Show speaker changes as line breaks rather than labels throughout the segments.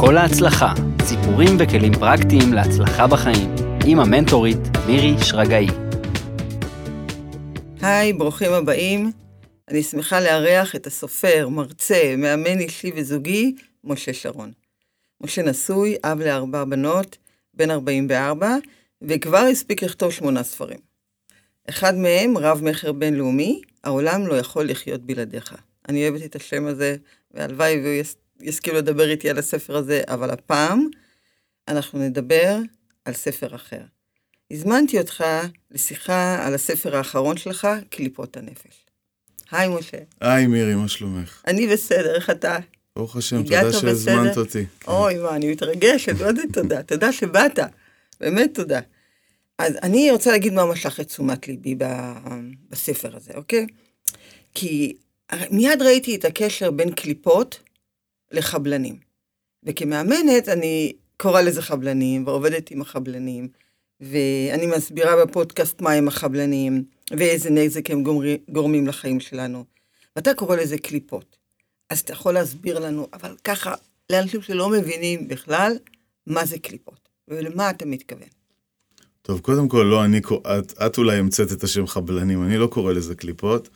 כל להצלחה, סיפורים וכלים פרקטיים להצלחה בחיים, עם המנטורית מירי שרגאי.
היי, ברוכים הבאים. אני שמחה לארח את הסופר, מרצה, מאמן אישי וזוגי, משה שרון. משה נשוי, אב לארבע בנות, בן 44, וכבר הספיק לכתוב שמונה ספרים. אחד מהם, רב מכר בינלאומי, העולם לא יכול לחיות בלעדיך. אני אוהבת את השם הזה, והלוואי והוא יס... יסכים לדבר איתי על הספר הזה, אבל הפעם אנחנו נדבר על ספר אחר. הזמנתי אותך לשיחה על הספר האחרון שלך, קליפות הנפש. היי, משה.
היי, מירי, מה שלומך?
אני בסדר, איך אתה?
ברוך השם, תודה שהזמנת? אותי. כן.
אוי, מה, אני מתרגשת, מה זה תודה? תודה שבאת, באמת תודה. אז אני רוצה להגיד מה משך את תשומת ליבי בספר הזה, אוקיי? כי מיד ראיתי את הקשר בין קליפות לחבלנים. וכמאמנת אני קוראה לזה חבלנים, ועובדת עם החבלנים, ואני מסבירה בפודקאסט מה הם החבלנים, ואיזה נזק הם גורמים לחיים שלנו. ואתה קורא לזה קליפות. אז אתה יכול להסביר לנו, אבל ככה, לאנשים שלא מבינים בכלל, מה זה קליפות, ולמה אתה מתכוון.
טוב, קודם כל, לא אני, את, את אולי המצאת את השם חבלנים, אני לא קורא לזה קליפות.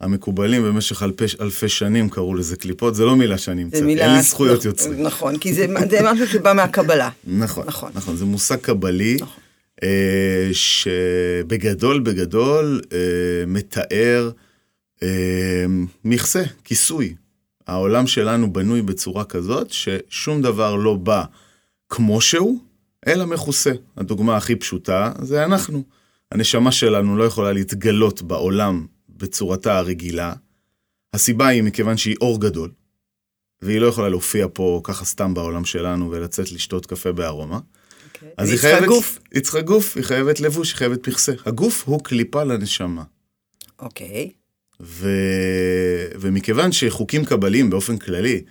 המקובלים במשך אלפי, אלפי שנים קראו לזה קליפות, זה לא מילה שאני המצאתי,
מילה...
אין לי זכויות יוצרים.
נכון, כי זה, זה משהו שבא מהקבלה.
נכון,
נכון.
נכון, זה מושג קבלי,
נכון.
אה, שבגדול, בגדול, אה, מתאר אה, מכסה, כיסוי. העולם שלנו בנוי בצורה כזאת, ששום דבר לא בא כמו שהוא, אלא מכוסה. הדוגמה הכי פשוטה זה אנחנו. הנשמה שלנו לא יכולה להתגלות בעולם בצורתה הרגילה. הסיבה היא מכיוון שהיא אור גדול, והיא לא יכולה להופיע פה ככה סתם בעולם שלנו ולצאת לשתות קפה בארומה.
אוקיי.
אז היא חייבת...
גוף.
היא צריכה גוף, היא חייבת לבוש, היא חייבת פכסה. הגוף הוא קליפה לנשמה.
אוקיי.
ו... ומכיוון שחוקים קבליים באופן כללי,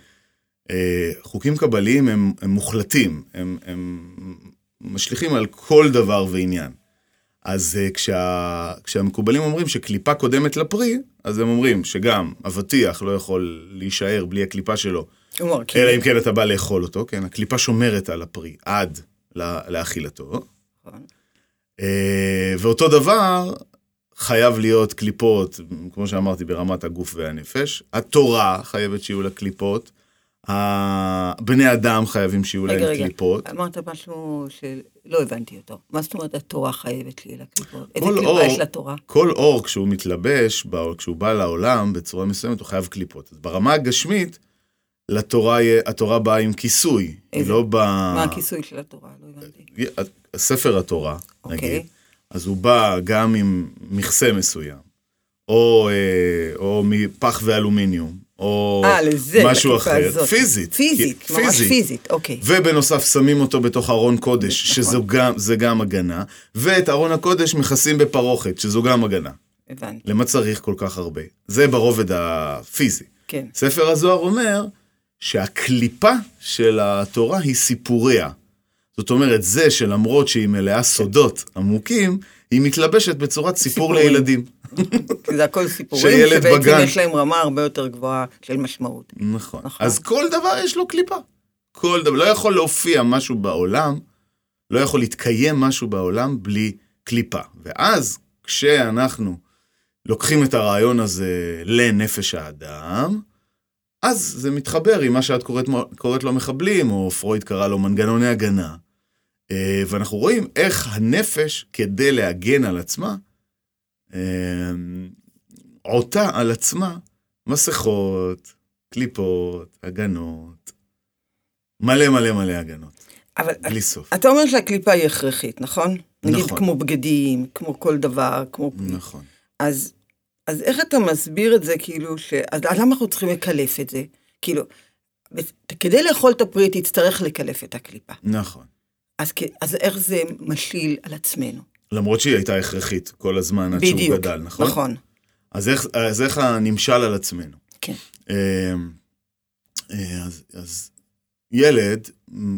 אה, חוקים קבליים הם, הם מוחלטים, הם, הם משליכים על כל דבר ועניין. אז אה, כשה... כשהמקובלים אומרים שקליפה קודמת לפרי, אז הם אומרים שגם אבטיח לא יכול להישאר בלי הקליפה שלו,
כי...
אלא אם כן אתה בא לאכול אותו, כן? הקליפה שומרת על הפרי עד לאכילתו.
נכון.
אה, ואותו דבר חייב להיות קליפות, כמו שאמרתי, ברמת הגוף והנפש. התורה חייבת שיהיו לה קליפות. ה- בני אדם חייבים שיהיו
רגע,
להם
רגע.
קליפות.
אמרת משהו שלא הבנתי אותו. מה זאת אומרת התורה חייבת לי לקליפות? איזה קליפה
אור-
יש לתורה?
כל אור, כשהוא מתלבש, כשהוא בא לעולם בצורה מסוימת, הוא חייב קליפות. אז ברמה הגשמית, לתורה, התורה באה עם כיסוי.
איזה?
לא באה...
מה הכיסוי של התורה? לא הבנתי.
ספר התורה,
אוקיי.
נגיד, אז הוא בא גם עם מכסה מסוים, או, אה, או מפח ואלומיניום, או
אה, לזה,
משהו אחר,
הזאת.
פיזית,
פיזית,
כי-
ממש פיזית, אוקיי.
ובנוסף שמים אותו בתוך ארון קודש,
נכון.
שזו גם, גם הגנה, ואת ארון הקודש מכסים בפרוכת, שזו גם הגנה.
הבנתי,
למה צריך כל כך הרבה? זה ברובד הפיזי.
כן.
ספר הזוהר אומר שהקליפה של התורה היא סיפוריה. זאת אומרת, זה שלמרות שהיא מלאה סודות עמוקים, היא מתלבשת בצורת סיפור. לילדים.
כי זה הכל סיפורים
שילד
שבעצם יש להם רמה הרבה יותר גבוהה של משמעות.
נכון.
נכון.
אז כל דבר יש לו קליפה. כל דבר. לא יכול להופיע משהו בעולם, לא יכול להתקיים משהו בעולם בלי קליפה. ואז, כשאנחנו לוקחים את הרעיון הזה לנפש האדם, אז זה מתחבר עם מה שאת קוראת, קוראת לו מחבלים, או פרויד קרא לו מנגנוני הגנה. אה, ואנחנו רואים איך הנפש, כדי להגן על עצמה, אה, עוטה על עצמה מסכות, קליפות, הגנות, מלא מלא מלא הגנות,
אבל
בלי סוף.
אתה אומר שהקליפה היא הכרחית, נכון? נגיד
נכון.
כמו בגדים, כמו כל דבר, כמו...
נכון.
אז, אז איך אתה מסביר את זה, כאילו, ש... אז למה אנחנו צריכים לקלף את זה? כאילו, כדי לאכול את הפרי תצטרך לקלף את הקליפה.
נכון.
אז, אז איך זה משליל על עצמנו?
למרות שהיא הייתה הכרחית כל הזמן עד שהוא
בדיוק,
גדל, נכון?
נכון.
אז איך, אז איך הנמשל על עצמנו?
כן.
אה, אה, אז, אז ילד,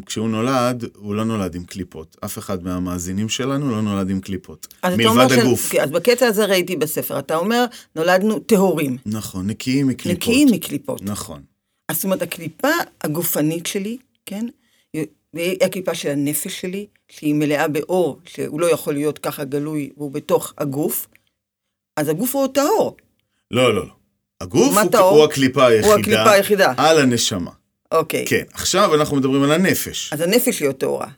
כשהוא נולד, הוא לא נולד עם קליפות. אף אחד מהמאזינים שלנו לא נולד עם קליפות. מלבד
ש-
הגוף.
כן, אז בקטע הזה ראיתי בספר, אתה אומר, נולדנו טהורים,
נכון, נקיים מקליפות.
נקיים מקליפות.
נכון.
אז זאת אומרת, הקליפה הגופנית שלי, כן? והיא הקליפה של הנפש שלי, שהיא מלאה באור, שהוא לא יכול להיות ככה גלוי, והוא בתוך הגוף, אז הגוף הוא טהור.
לא, לא, לא. הגוף הוא? הוא הקליפה היחידה.
הוא הקליפה היחידה.
על הנשמה.
אוקיי.
כן, עכשיו אנחנו מדברים על הנפש.
אז הנפש היא טהורה.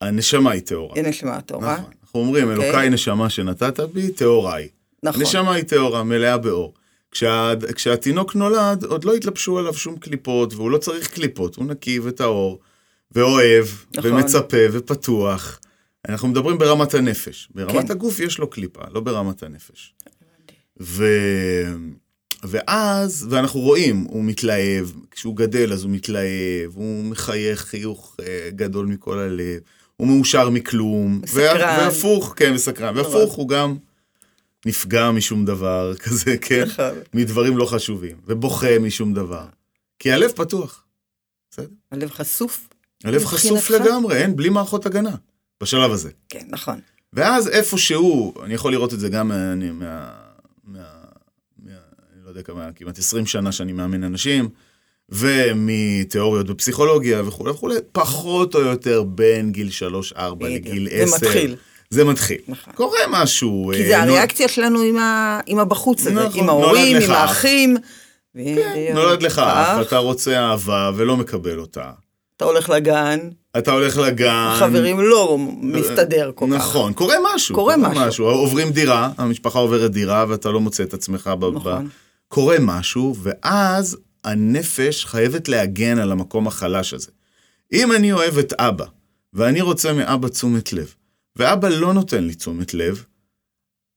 הנשמה היא טהורה.
אין נשמה טהורה.
נכון. אנחנו אומרים,
אוקיי.
אלוקיי נשמה שנתת בי, טהורה היא.
נכון.
נשמה היא טהורה, מלאה באור. כשה, כשהתינוק נולד, עוד לא התלבשו עליו שום קליפות, והוא לא צריך קליפות, הוא נקי וטהור, ואוהב,
נכון.
ומצפה, ופתוח. אנחנו מדברים ברמת הנפש. ברמת
כן.
הגוף יש לו קליפה, לא ברמת הנפש. ו... ואז, ואנחנו רואים, הוא מתלהב, כשהוא גדל אז הוא מתלהב, הוא מחייך חיוך אה, גדול מכל הלב, הוא מאושר מכלום.
סקרן.
וה- והפוך, כן, וסקרן.
נורא.
והפוך, הוא גם נפגע משום דבר כזה, כן?
נכון.
מדברים לא חשובים, ובוכה משום דבר. כי הלב פתוח. בסדר?
הלב חשוף?
הלב חשוף? לגמרי, אין, בלי מערכות הגנה, בשלב הזה.
כן, נכון.
ואז איפשהו, אני יכול לראות את זה גם מה... אני- מה, מה, מה אני לא יודע כמה, כמעט 20 שנה שאני מאמן אנשים, ומתיאוריות בפסיכולוגיה וכולי וכולי, פחות או יותר בין גיל 3-4
בדיוק.
לגיל
זה
10.
מתחיל.
זה מתחיל.
נכון.
קורה משהו.
כי
אה,
זה
נו-
הריאקציה שלנו עם, ה... עם הבחוץ הזה,
נכון,
עם ההורים, עם
אח.
האחים.
כן, נולד לך אח, אתה רוצה אהבה ולא מקבל אותה.
אתה הולך לגן,
אתה הולך לגן.
חברים לא מסתדר כל כך.
נכון, קורה משהו.
קורה משהו.
עוברים דירה, המשפחה עוברת דירה ואתה לא מוצא את עצמך ב...
נכון.
ב... קורה משהו, ואז הנפש חייבת להגן על המקום החלש הזה. אם אני אוהב את אבא, ואני רוצה מאבא תשומת לב, ואבא לא נותן לי תשומת לב,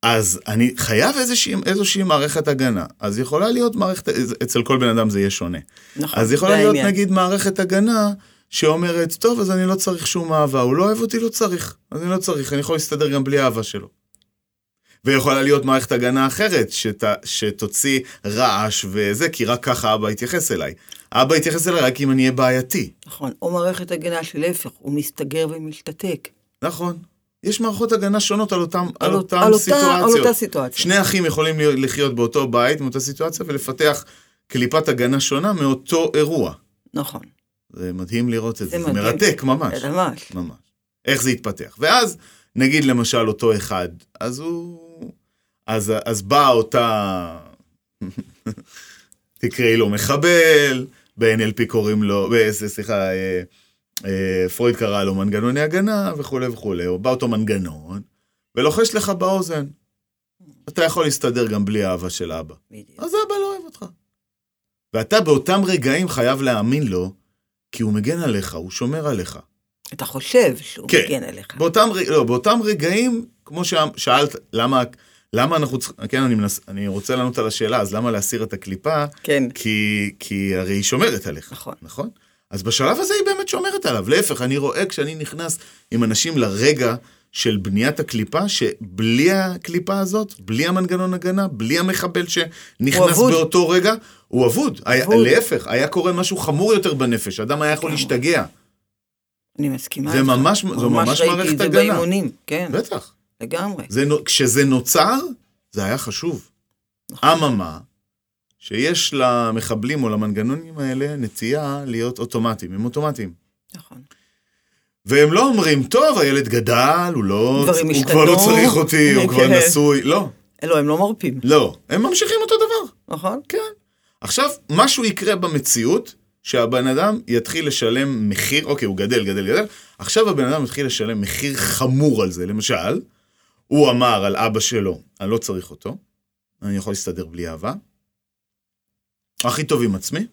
אז אני חייב איזושהי, איזושהי מערכת הגנה. אז יכולה להיות מערכת, אצל כל בן אדם זה יהיה שונה.
נכון.
אז יכולה להיות. נגיד מערכת הגנה שאומרת, טוב, אז אני לא צריך שום אהבה, הוא לא אוהב אותי, לא צריך. אז אני לא צריך, אני יכול להסתדר גם בלי אהבה שלו. ויכולה להיות מערכת הגנה אחרת, שת, שתוציא רעש וזה, כי רק ככה אבא יתייחס אליי. אבא יתייחס אליי רק אם אני אהיה בעייתי.
נכון. או מערכת הגנה שלהפך, הוא מסתגר ומשתתק.
נכון. יש מערכות הגנה שונות על אותם, על
על
אותם
על אותה-
סיטואציות.
על אותה סיטואציה.
שני אחים יכולים לחיות באותו בית, מאותה סיטואציה, ולפתח קליפת הגנה שונה מאותו אירוע.
נכון.
זה מדהים לראות את זה,
זה
זה. מרתק ממש.
זה ממש.
ממש. איך זה התפתח. ואז, נגיד למשל אותו אחד, אז הוא... אז, אז באה אותה... תקראי לו מחבל, ב-NLP קוראים לו, סליחה, אה, אה, פרויד קרא לו מנגנוני הגנה וכולי וכולי, או בא אותו מנגנון, ולוחש לך באוזן. אתה יכול להסתדר גם בלי אהבה של אבא.
בדיוק.
אז אבא לא אוהב אותך. ואתה באותם רגעים חייב להאמין לו, כי הוא מגן עליך, הוא שומר עליך.
אתה חושב שהוא
כן.
מגן עליך.
באותם, ר- לא, באותם רגעים, כמו ששאלת, למה, למה אנחנו צריכים, כן, אני, מנס, אני רוצה לענות על השאלה, אז למה להסיר את הקליפה?
כן.
כי, כי הרי היא שומרת עליך.
נכון.
נכון? אז בשלב הזה היא באמת שומרת עליו. להפך, אני רואה כשאני נכנס עם אנשים לרגע של בניית הקליפה, שבלי הקליפה הזאת, בלי המנגנון הגנה, בלי המחבל שנכנס. באותו רגע, הוא אבוד. היה,
אבוד.
להפך, היה קורה משהו חמור יותר בנפש, אדם היה יכול
לגמרי.
להשתגע.
אני מסכימה.
זה. ממש- זו ממש
ראיתי
מערכת
את זה
הגנה.
באימונים, כן,
בטח.
לגמרי.
זה, כשזה נוצר, זה היה חשוב.
נכון.
אממה, שיש למחבלים או למנגנונים האלה נטייה להיות אוטומטיים, הם אוטומטיים.
נכון.
והם לא אומרים, טוב, הילד גדל, הוא לא...
דברים
הוא כבר לא
השתנו."
צריך אותי, הוא כבר
כן.
נשוי. לא,
לא, הם לא מרפים,
לא. הם ממשיכים אותו דבר.
נכון?
כן. עכשיו, משהו יקרה במציאות, שהבן אדם יתחיל לשלם מחיר, אוקיי, הוא גדל, גדל, גדל, עכשיו הבן אדם יתחיל לשלם מחיר חמור על זה. למשל, הוא אמר על אבא שלו, אני לא צריך אותו, אני יכול להסתדר בלי אהבה, הכי טוב עם עצמי,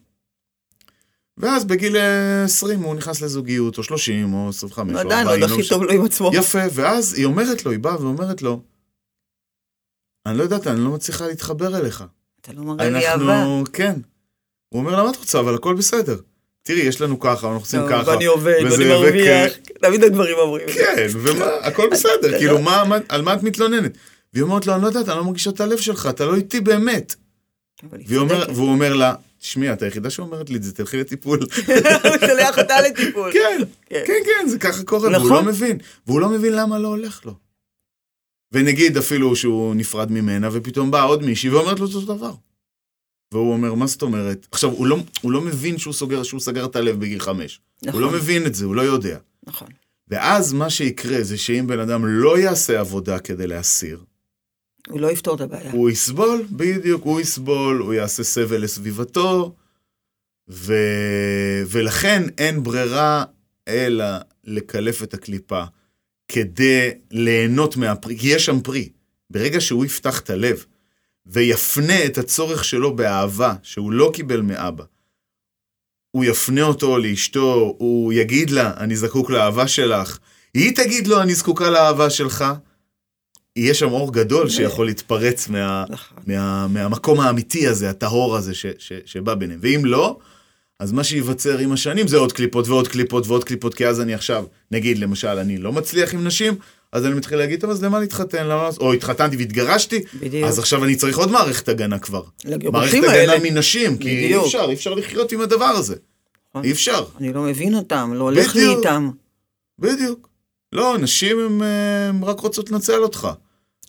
ואז בגיל אה, 20 הוא נכנס לזוגיות, או 30, או 25, או 40,
עדיין עוד הכי. טוב לו עם עצמו.
יפה, ואז היא אומרת לו, היא באה ואומרת לו, אני לא יודעת, אני לא מצליחה להתחבר אליך.
אתה לא מראה לי אהבה.
אנחנו, כן. הוא אומר לה, מה את רוצה? אבל הכל בסדר. תראי, יש לנו ככה, אנחנו עושים
טוב,
ככה.
ואני עובד, ואני מרוויח.
וכן.
תמיד הגברים אומרים.
כן, ומה, הכל בסדר, כאילו, על מה את מתלוננת? והיא אומרת לו, אני לא יודעת, אני לא מרגישה את הלב שלך, אתה לא איתי באמת. והוא אומר לה, תשמעי, את היחידה שאומרת לי את זה, תלכי לטיפול.
הוא שולח אותה לטיפול.
כן,
כן.
כן, כן, זה ככה קורה, והוא
נכון.
לא מבין. והוא לא מבין למה לא הולך לו. ונגיד אפילו שהוא נפרד ממנה, ופתאום באה עוד מישהי ואומרת לו אותו דבר. והוא אומר, מה זאת אומרת? עכשיו, הוא לא, הוא לא מבין שהוא, סוגר, שהוא סגר את הלב בגיל חמש.
נכון.
הוא לא מבין את זה, הוא לא יודע.
נכון.
ואז מה שיקרה זה שאם בן אדם לא יעשה עבודה כדי להסיר,
הוא לא יפתור את הבעיה.
הוא יסבול, בדיוק, הוא יסבול, הוא יעשה סבל לסביבתו, ו... ולכן אין ברירה אלא לקלף את הקליפה כדי ליהנות מהפרי, כי יש שם פרי. ברגע שהוא יפתח את הלב ויפנה את הצורך שלו באהבה, שהוא לא קיבל מאבא, הוא יפנה אותו לאשתו, הוא יגיד לה, אני זקוק לאהבה שלך, היא תגיד לו, אני זקוקה לאהבה שלך, יהיה שם אור גדול שיכול להתפרץ מה,
נכון.
מה, מהמקום האמיתי הזה, הטהור הזה ש, ש, שבא ביניהם. ואם לא, אז מה שייווצר עם השנים זה עוד קליפות ועוד קליפות ועוד קליפות, כי אז אני עכשיו, נגיד, למשל, אני לא מצליח עם נשים, אז אני מתחיל להגיד, טוב, אז למה להתחתן? למה... או התחתנתי והתגרשתי,
בדיוק.
אז עכשיו אני צריך עוד מערכת הגנה כבר. מערכת. הגנה מנשים, כי אי
בדיוק.
אפשר, אי אפשר לחיות עם הדבר הזה.
נכון.
אי אפשר.
אני לא מבין אותם, לא הולך לי
בדיוק.
איתם.
בדיוק. לא, נשים הן הן רק רוצות לנצל אותך.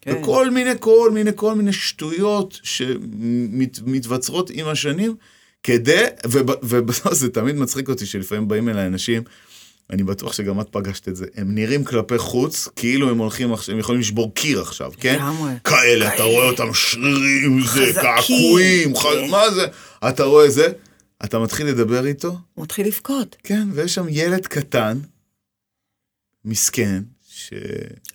כן.
וכל מיני, כל מיני, כל מיני שטויות שמתבצרות עם השנים, כדי, וב- ובסוף זה תמיד מצחיק אותי שלפעמים באים אליי אנשים, אני בטוח שגם את פגשת את זה, הם נראים כלפי חוץ, כאילו הם הולכים עכשיו, הם יכולים לשבור קיר עכשיו, כן?
לגמרי.
כאלה, אתה. רואה אותם שרירים, זה. קעקועים,
כן.
מה זה? אתה רואה זה, אתה מתחיל לדבר איתו,
הוא מתחיל לבכות.
כן, ויש שם ילד קטן, מסכן, ש...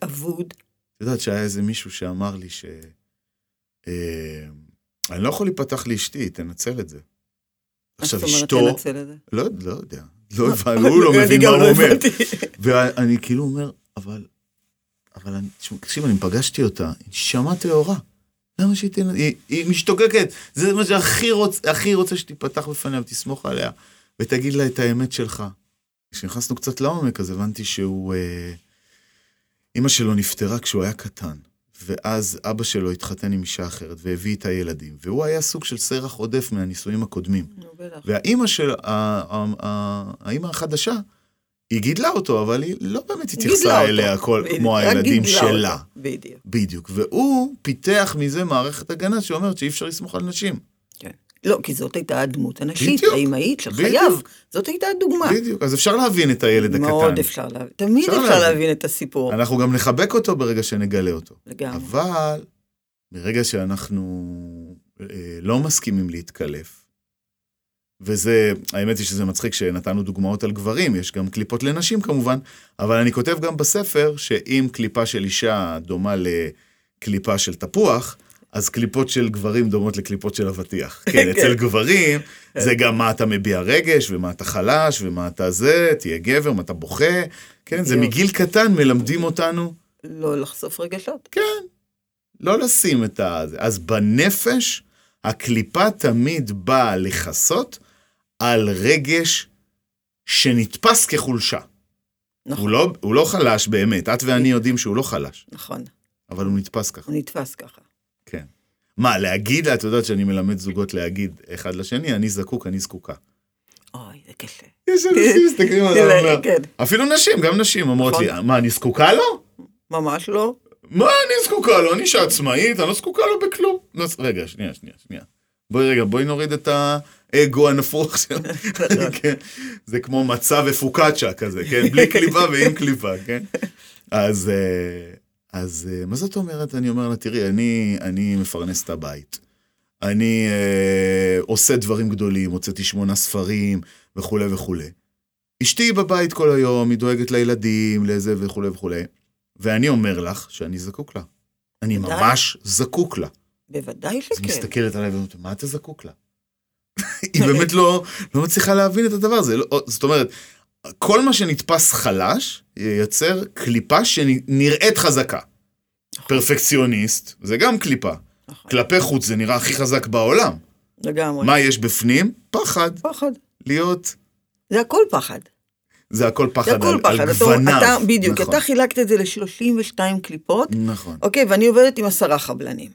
אבוד.
את יודעת שהיה איזה מישהו שאמר לי ש... אה, אני לא יכול להיפתח לאשתי, תנצל את זה. עכשיו אשתו,
תנצל את זה?
לא, לא יודע, לא הוא לא מבין מה
לא
הוא אומר.
הבנתי.
ואני כאילו אומר, אבל, אבל תקשיב, אני פגשתי אותה, היא נשמה טהורה. למה שהיא תנ... היא, משתוקקת, זה מה שהכי רוצ, הכי רוצה שתיפתח בפניה ותסמוך עליה, ותגיד לה את האמת שלך. כשנכנסנו קצת לעומק, אז הבנתי שהוא... אה, אימא שלו נפטרה כשהוא היה קטן, ואז אבא שלו התחתן עם אישה אחרת והביא את הילדים, והוא היה סוג של סרח עודף מהנישואים הקודמים.
נו, בטח.
והאימא של, האימא החדשה, היא גידלה אותו, אבל היא לא באמת התייחסה
אותו.
אליה כל,
בדיוק,
כמו הילדים שלה.
אותו. בדיוק.
בדיוק. והוא פיתח מזה מערכת הגנה שאומרת שאי אפשר לסמוך על נשים.
לא, כי זאת הייתה הדמות הנשית. האמהית של
בדיוק.
חייו. זאת הייתה הדוגמה.
בדיוק. אז אפשר להבין את הילד הקטן.
מאוד אפשר להבין. תמיד
אפשר
אפשר
להבין.
להבין את הסיפור.
אנחנו גם נחבק אותו ברגע שנגלה אותו.
לגמרי.
אבל ברגע שאנחנו אה, לא מסכימים להתקלף, וזה, האמת היא שזה מצחיק שנתנו דוגמאות על גברים, יש גם קליפות לנשים כמובן, אבל אני כותב גם בספר שאם קליפה של אישה דומה לקליפה של תפוח, אז קליפות של גברים דומות לקליפות של אבטיח. כן, אצל גברים זה גם מה אתה מביע רגש, ומה אתה חלש, ומה אתה זה, תהיה גבר, מה אתה בוכה. כן, זה. מגיל קטן מלמדים אותנו
לא לחשוף רגשות.
כן. לא לשים את ה... אז בנפש, הקליפה תמיד באה לכסות על רגש שנתפס כחולשה.
נכון,
הוא לא, הוא לא חלש באמת, את ואני יודעים שהוא לא חלש,
נכון.
אבל הוא נתפס ככה,
הוא נתפס ככה.
מה, להגיד לה, את יודעת שאני מלמד זוגות להגיד אחד לשני, אני זקוק, אני זקוקה.
אוי, זה קשה.
יש אנשים מסתכלים על זה,
כן.
אפילו נשים, גם נשים אומרות
נכון.
לי, מה, אני זקוקה לו?
ממש לא.
מה אני זקוקה לו? אני אישה עצמאית, אני לא זקוקה לו בכלום. לא, רגע, שנייה, שנייה, שנייה. בואי רגע, בואי נוריד את האגו הנפוח שלו. כן. זה כמו מצה ופוקאצ'ה כזה, כן? בלי קליפה ועם קליפה, כן? אז, אה, אז אה, מה זאת אומרת? אני אומר לה, תראי, אני, אני מפרנס את הבית. אני אה, עושה דברים גדולים, הוצאתי שמונה ספרים וכולי וכולי. אשתי בבית כל היום, היא דואגת לילדים, לזה וכולי וכולי. ואני אומר לך שאני זקוק לה. אני
ודאי.
ממש זקוק לה.
בוודאי
אז היא
שכן.
מסתכלת עליי ואומרת, מה אתה זקוק לה? היא באמת לא, לא מצליחה להבין את הדבר הזה. לא, זאת אומרת, כל מה שנתפס חלש, ייצר קליפה שנראית חזקה. פרפקציוניסט, זה גם קליפה.
נכון.
כלפי חוץ זה נראה הכי חזק בעולם.
לגמרי.
מה יש בפנים? פחד.
פחד.
להיות...
זה הכל פחד.
זה הכל
זה
פחד
הכל
על,
פחד.
על גווניו.
אתה, בדיוק,
נכון.
אתה חילקת את זה ל-32 קליפות,
נכון.
אוקיי, ואני עובדת עם עשרה חבלנים.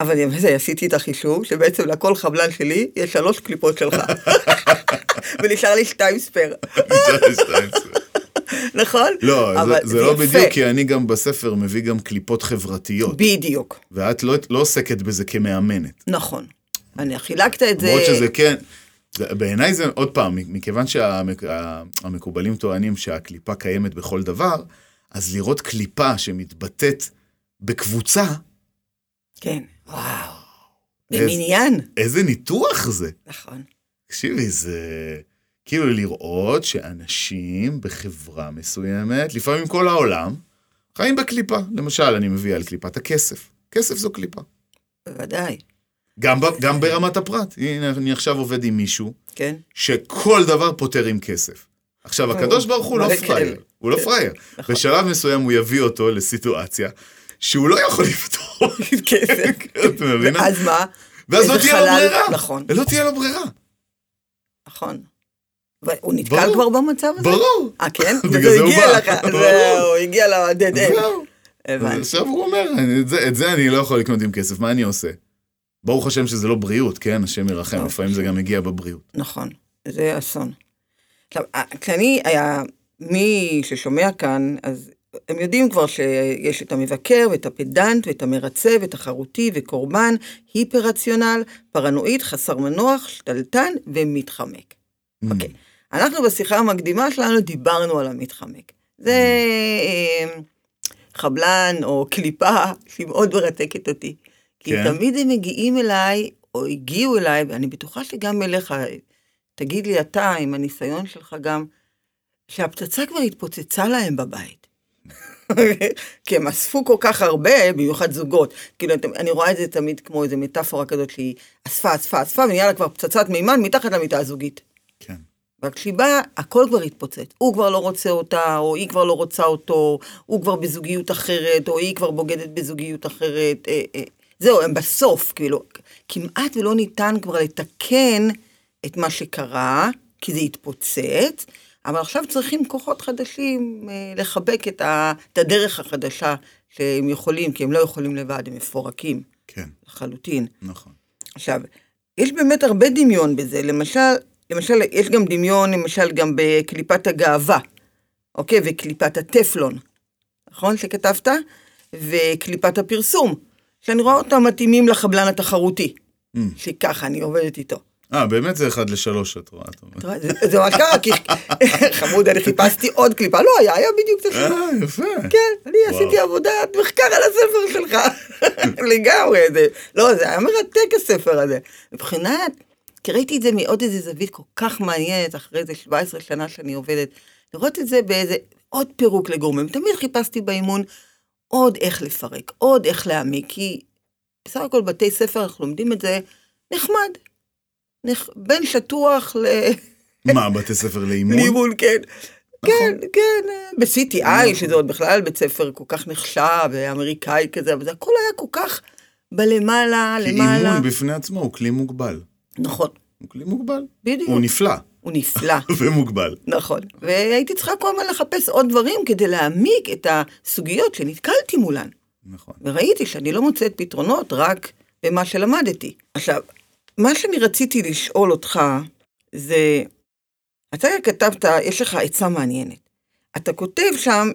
אבל עם זה עשיתי את החישוב, שבעצם לכל חבלן שלי יש שלוש קליפות שלך. ונשאר לי שתיים ספייר, נכון?
לא,
אבל
זה, זה לא. בדיוק, כי אני גם בספר מביא גם קליפות חברתיות.
בדיוק,
ואת לא, לא עוסקת בזה כמאמנת.
נכון. אני חילקת את זה...
למרות שזה כן, בעיניי זה, עוד פעם, מכיוון שהמקובלים טוענים שהקליפה קיימת בכל דבר, אז לראות קליפה שמתבטאת בקבוצה,
כן, וואו.
איזה-
במניין.
איזה ניתוח זה.
נכון.
תקשיבי, זה כאילו לראות שאנשים בחברה מסוימת, לפעמים כל העולם, חיים בקליפה. למשל, אני מביא על קליפת הכסף. כסף זו קליפה.
בוודאי.
גם, ב, גם ברמת הפרט. הנה, אני עכשיו עובד עם מישהו
כן.
שכל דבר פותר עם כסף. עכשיו, הקדוש ברוך הוא לא פראייר,
כאלה.
הוא לא פראייר.
נכון.
בשלב מסוים הוא יביא אותו לסיטואציה שהוא לא יכול לפתור.
כסף.
את מבינה?
ואז מה?
ואז לא תהיה לו ברירה.
נכון.
לא תהיה לו ברירה.
נכון. והוא נתקל
ברור.
כבר במצב הזה?
ברור.
אה, כן?
בגלל זה הוא
הגיע
בא.
לך. זהו, הגיע ל-dead end.
זהו.
הבנתי.
עכשיו הוא אומר, "אני- את זה- את זה אני לא יכול לקנות עם כסף, מה אני עושה? ברוך השם שזה לא בריאות, כן? השם ירחם, לפעמים זה גם מגיע בבריאות.
נכון, זה אסון. עכשיו, ה- כשאני, מי ששומע כאן, אז הם יודעים כבר שיש את המבקר ואת הפדנט ואת המרצה ואת החרותי וקורבן, היפר-רציונל, פרנואיד, חסר מנוח, שתלטן ומתחמק. אוקיי. אנחנו בשיחה המקדימה שלנו דיברנו על המתחמק. זה אה, חבלן או קליפה שהיא מאוד מרתקת אותי. כי
כן.
תמיד הם מגיעים אליי, או הגיעו אליי, ואני בטוחה שגם אליך, תגיד לי אתה, עם הניסיון שלך גם, שהפצצה כבר התפוצצה להם בבית. כי הם אספו כל כך הרבה, במיוחד זוגות. כאילו, אני רואה את זה תמיד כמו איזו מטאפורה כזאת שהיא אספה, אספה, אספה, ונהיה לה כבר פצצת מימן מתחת למיטה הזוגית.
כן.
רק כשהיא באה, הכל כבר התפוצץ. הוא כבר לא רוצה אותה, או היא כבר לא רוצה אותו, הוא כבר בזוגיות אחרת, או היא כבר בוגדת בזוגיות אחרת. אה, אה. זהו, הם בסוף, כאילו, כמעט ולא ניתן כבר לתקן את מה שקרה, כי זה התפוצץ, אבל עכשיו צריכים כוחות חדשים אה, לחבק את, ה, את הדרך החדשה שהם יכולים, כי הם לא יכולים לבד, הם מפורקים
כן,
לחלוטין.
נכון.
עכשיו, יש באמת הרבה דמיון בזה, למשל, למשל, יש גם דמיון, למשל, גם בקליפת הגאווה, אוקיי? וקליפת הטפלון, נכון? שכתבת? וקליפת הפרסום, שאני רואה אותם מתאימים לחבלן התחרותי,
Mm.
שככה אני עובדת איתו.
אה, באמת זה אחד לשלוש, את רואה. את אומרת.
זה, ממש קרה, כי חמוד, אני חיפשתי עוד קליפה, לא היה, היה בדיוק את השם.
אה, יפה.
כן, אני. עשיתי עבודת מחקר על הספר שלך. לגמרי, זה, לא, זה היה מרתק הספר הזה. מבחינת, כי ראיתי את זה מעוד איזה זווית כל כך מעניינת, אחרי איזה 17 שנה שאני עובדת, לראות את זה באיזה עוד פירוק לגורמים. תמיד חיפשתי באימון עוד איך לפרק, עוד איך להעמיק, כי בסך הכל בתי ספר אנחנו לומדים את זה נחמד. נח... בין שטוח ל...
מה, בתי ספר לאימון?
לאימון, כן.
נכון.
כן, כן, ב-CTI, שזה עוד בכלל בית ספר כל כך נחשב, ואמריקאי כזה, אבל זה הכל היה כל כך בלמעלה,
כי
למעלה.
אימון בפני עצמו הוא כלי מוגבל.
נכון,
הוא כלי מוגבל.
בדיוק.
הוא נפלא
הוא נפלא,
ומוגבל.
נכון. והייתי צריכה כל הזמן לחפש עוד דברים כדי להעמיק את הסוגיות שנתקלתי מולן.
נכון.
וראיתי שאני לא מוצאת פתרונות רק במה שלמדתי. עכשיו, מה שאני רציתי לשאול אותך זה, אתה כתבת, יש לך עצה מעניינת. אתה כותב שם,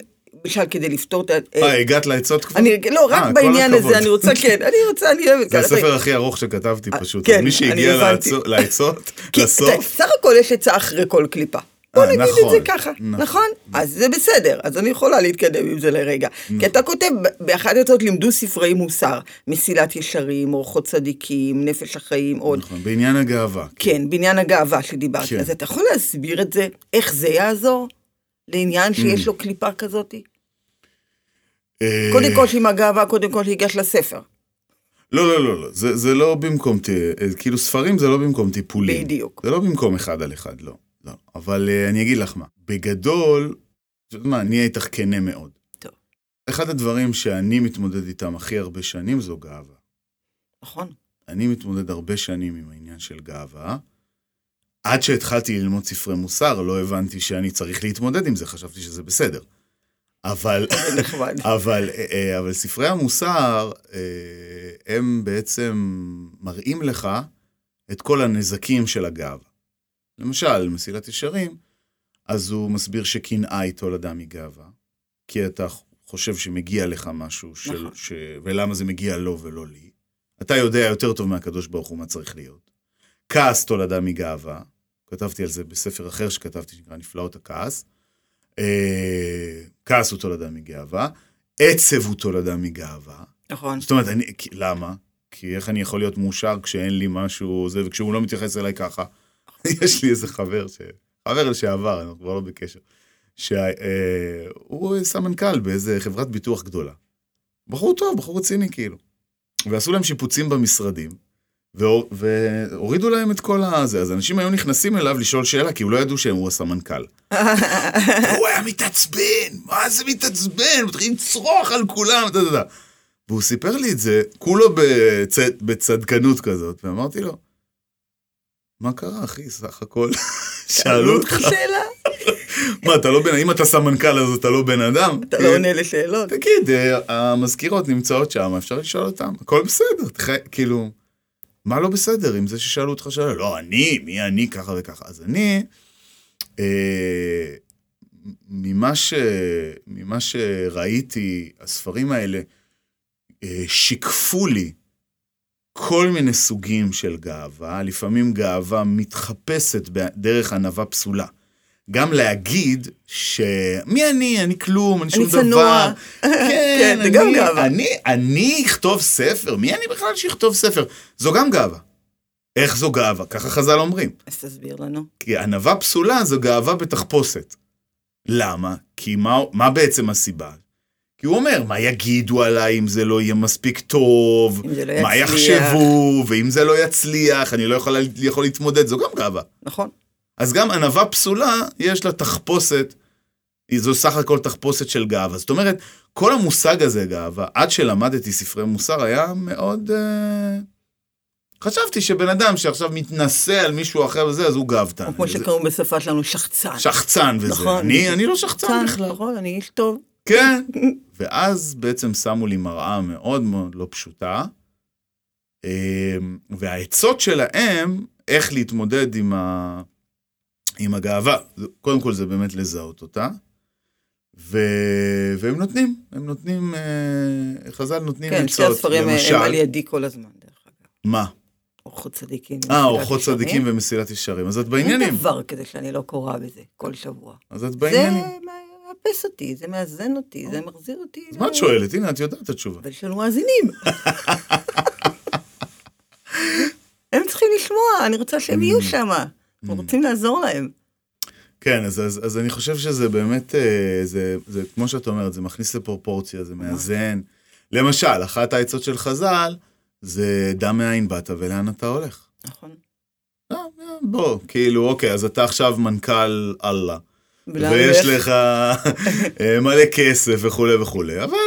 למשל כדי לפתור את ה...
אה, הגעת לעצות כבר?
אני, לא, רק
אה, כל
בעניין. הזה, אני רוצה, כן, אני רוצה, אני אוהבת.
זה. הספר הכי ארוך שכתבתי פשוט.
כן,
מי שהגיע. לעצות- לסוף,
סך הכל יש עצה אחרי כל קליפה. בוא
אה,
נגיד את
נכון,
זה ככה,
נכון.
נכון? אז זה בסדר, אז אני יכולה להתקדם עם זה לרגע. כי אתה כותב, באחת העצות לימדו ספרי מוסר, מסילת ישרים, אורחות צדיקים, נפש החיים, עוד.
נכון, בעניין הגאווה.
כן, בעניין הגאווה שדיברתי.
כן.
אז אתה יכול להסביר את זה, איך זה יעזור לעניין שיש לו קליפה כזאת?
אה,
קודם כל שעם הגאווה, קודם כל שיגש לספר.
לא, לא, לא, לא, זה, זה לא במקום. אה, כאילו ספרים זה לא במקום טיפולים.
בדיוק.
זה לא במקום אחד על אחד, לא. לא. אבל uh, אני אגיד לך מה, בגדול, את יודעת מה, אני אהיה איתך כנה מאוד.
טוב.
אחד הדברים שאני מתמודד איתם הכי הרבה שנים זו גאווה.
נכון.
אני מתמודד הרבה שנים עם העניין של גאווה. עד שהתחלתי ללמוד ספרי מוסר, לא הבנתי שאני צריך להתמודד עם זה, חשבתי שזה בסדר. אבל. אבל, אה, אה, אבל ספרי המוסר, אה, הם בעצם מראים לך את כל הנזקים של הגאווה. למשל, מסילת ישרים, אז הוא מסביר שקנאה היא תולדה מגאווה, כי אתה חושב שמגיע לך משהו, של,
נכון.
ש... ולמה זה מגיע לו ולא לי. אתה יודע יותר טוב מהקדוש ברוך הוא מה צריך להיות. כעס תולדה מגאווה, כתבתי על זה בספר אחר שכתבתי, שנקרא נפלאות הכעס. אה, כעס הוא תולדה מגאווה, עצב הוא תולדה מגאווה.
נכון.
זאת אומרת, אני, כי- למה? כי איך אני יכול להיות מאושר כשאין לי משהו, זה, וכשהוא לא מתייחס אליי ככה. יש לי איזה חבר, ש... חבר לשעבר, אנחנו כבר לא בקשר, שהוא סמנכ"ל באיזה חברת ביטוח גדולה. בחור טוב, בחור רציני כאילו. ועשו להם שיפוצים במשרדים, והורידו להם את כל הזה, אז אנשים היו נכנסים אליו לשאול שאלה, כי הוא לא ידעו שהוא הסמנכ"ל. הוא היה מתעצבן, מה זה מתעצבן? מתחיל לצרוח על כולם, אתה יודע. והוא סיפר לי את זה, כולו בצ... בצדקנות כזאת, ואמרתי לו, מה קרה, אחי, סך הכל? שאלו אותך,
שאלה,
מה, אתה לא בן... אם אתה סמנכ"ל אז אתה לא בן אדם?
אתה לא עונה לשאלות.
תגיד, אה, המזכירות נמצאות שם, אפשר לשאול אותן, הכל בסדר. כאילו, מה לא בסדר עם זה ששאלו אותך שאלה? לא, אני, מי אני, ככה וככה. אז אני, אה, ממה, ש... ממה שראיתי, הספרים האלה אה, שיקפו לי כל מיני סוגים של גאווה, לפעמים גאווה מתחפשת דרך ענווה פסולה. גם להגיד שמי אני, אני כלום, אני שום
אני צנוע.
דבר.
כן, זה גם
אני-
גאווה.
אני, אני אכתוב ספר, מי אני בכלל שיכתוב ספר? זו גם גאווה. איך זו גאווה? ככה חז"ל אומרים.
אז תסביר לנו.
כי ענווה פסולה זו גאווה בתחפושת. למה? כי מה, מה בעצם הסיבה? כי הוא אומר, מה יגידו עליי אם זה לא יהיה מספיק טוב?
אם זה לא
מה
יצליח.
יחשבו? ואם זה לא יצליח, אני לא יכול, יכול להתמודד, זו גם גאווה.
נכון.
אז גם ענווה פסולה, יש לה תחפושת, זו סך הכל תחפושת של גאווה. זאת אומרת, כל המושג הזה, גאווה, עד שלמדתי ספרי מוסר, היה מאוד... אה... חשבתי שבן אדם שעכשיו מתנשא על מישהו אחר וזה, אז הוא גאוותן.
או כמו שקראו בשפה שלנו שחצן.
שחצן וזה.
נכון.
אני, אני לא שחצן בכלל.
נכון, אני איש טוב.
כן. ואז בעצם שמו לי מראה מאוד מאוד לא פשוטה, אמ, והעצות שלהם, איך להתמודד עם, ה... עם הגאווה. קודם כל זה באמת לזהות אותה, ו... והם נותנים, הם נותנים, אה, חז"ל נותנים
כן, שתי
עצות.
הספרים אה, הם על ידי כל הזמן, דרך אגב.
מה?
אורחות צדיקים.
אה, אורחות. צדיקים ומסילת ישרים. אז את
אין
בעניינים.
דבר כזה שאני לא קוראה בזה כל שבוע.
אז את
זה
בעניינים.
מאפס אותי, זה מאזן אותי, זה מחזיר אותי.
אז מה את שואלת? הנה, את יודעת את התשובה.
אבל יש לנו מאזינים. הם צריכים לשמוע, אני רוצה שהם
Mm.
יהיו שם. אנחנו רוצים לעזור להם.
כן, אז, אז, אז אני חושב שזה באמת, אה, זה, זה כמו שאת אומרת, זה מכניס לפרופורציה, זה מאזן. למשל, אחת העצות של חז"ל, זה דע מאין באת ולאן אתה הולך.
נכון.
אה, אה, בוא, כאילו, אוקיי, אז אתה עכשיו מנכ"ל אללה, ויש? לך מלא כסף וכולי וכולי, אבל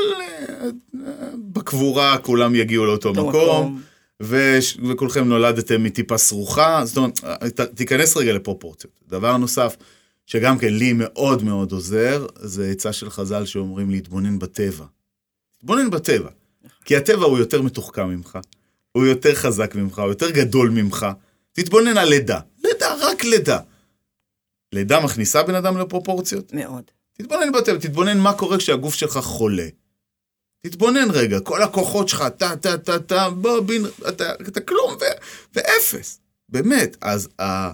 בקבורה כולם יגיעו לאותו
אותו
מקום. וש... וכולכם נולדתם מטיפה סרוחה, זאת אומרת, ת... תיכנס רגע לפרופורציות. דבר נוסף, שגם כן לי מאוד מאוד עוזר, זה עצה של חז"ל שאומרים להתבונן בטבע. תתבונן בטבע, כי הטבע הוא יותר מתוחכם ממך, הוא יותר חזק ממך, הוא יותר גדול ממך. תתבונן על לידה, לידה, רק לידה. לידה מכניסה בן אדם לפרופורציות?
מאוד.
תתבונן בטבע, תתבונן מה קורה כשהגוף שלך חולה. תתבונן רגע, כל הכוחות שלך, טה, טה, טה, טה, בוא, בין, אתה, אתה כלום ו, ואפס. באמת, אז ה,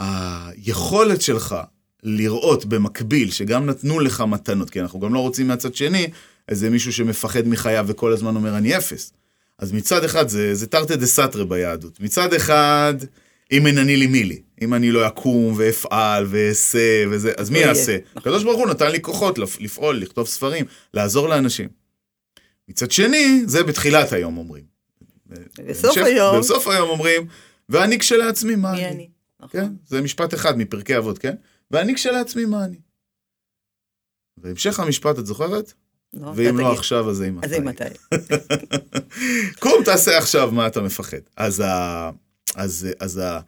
היכולת שלך לראות במקביל, שגם נתנו לך מתנות, כי אנחנו גם לא רוצים מהצד שני, איזה מישהו שמפחד מחייו וכל הזמן אומר אני אפס. אז מצד אחד זה, זה תרתי דה סתרי ביהדות. מצד אחד, אם אין אני לי מי לי. אם אני לא אקום ואפעל ואעשה וזה, אז מי
לא.
יעשה? הקדוש ברוך הוא נתן לי כוחות לפ- לפעול, לכתוב ספרים, לעזור לאנשים. מצד שני, זה בתחילת היום אומרים.
ובסוף
בהמשך-
היום,
בסוף היום אומרים, ואני כשלעצמי, מה אני?
אני? נכון.
כן? זה משפט אחד מפרקי אבות, כן? ואני כשלעצמי, מה אני? והמשך המשפט, את זוכרת?
לא,
ואם לא. עכשיו, אז אימתי.
אז אימתי?
קום תעשה עכשיו מה אתה מפחד. אז, ה, אז, אז ה,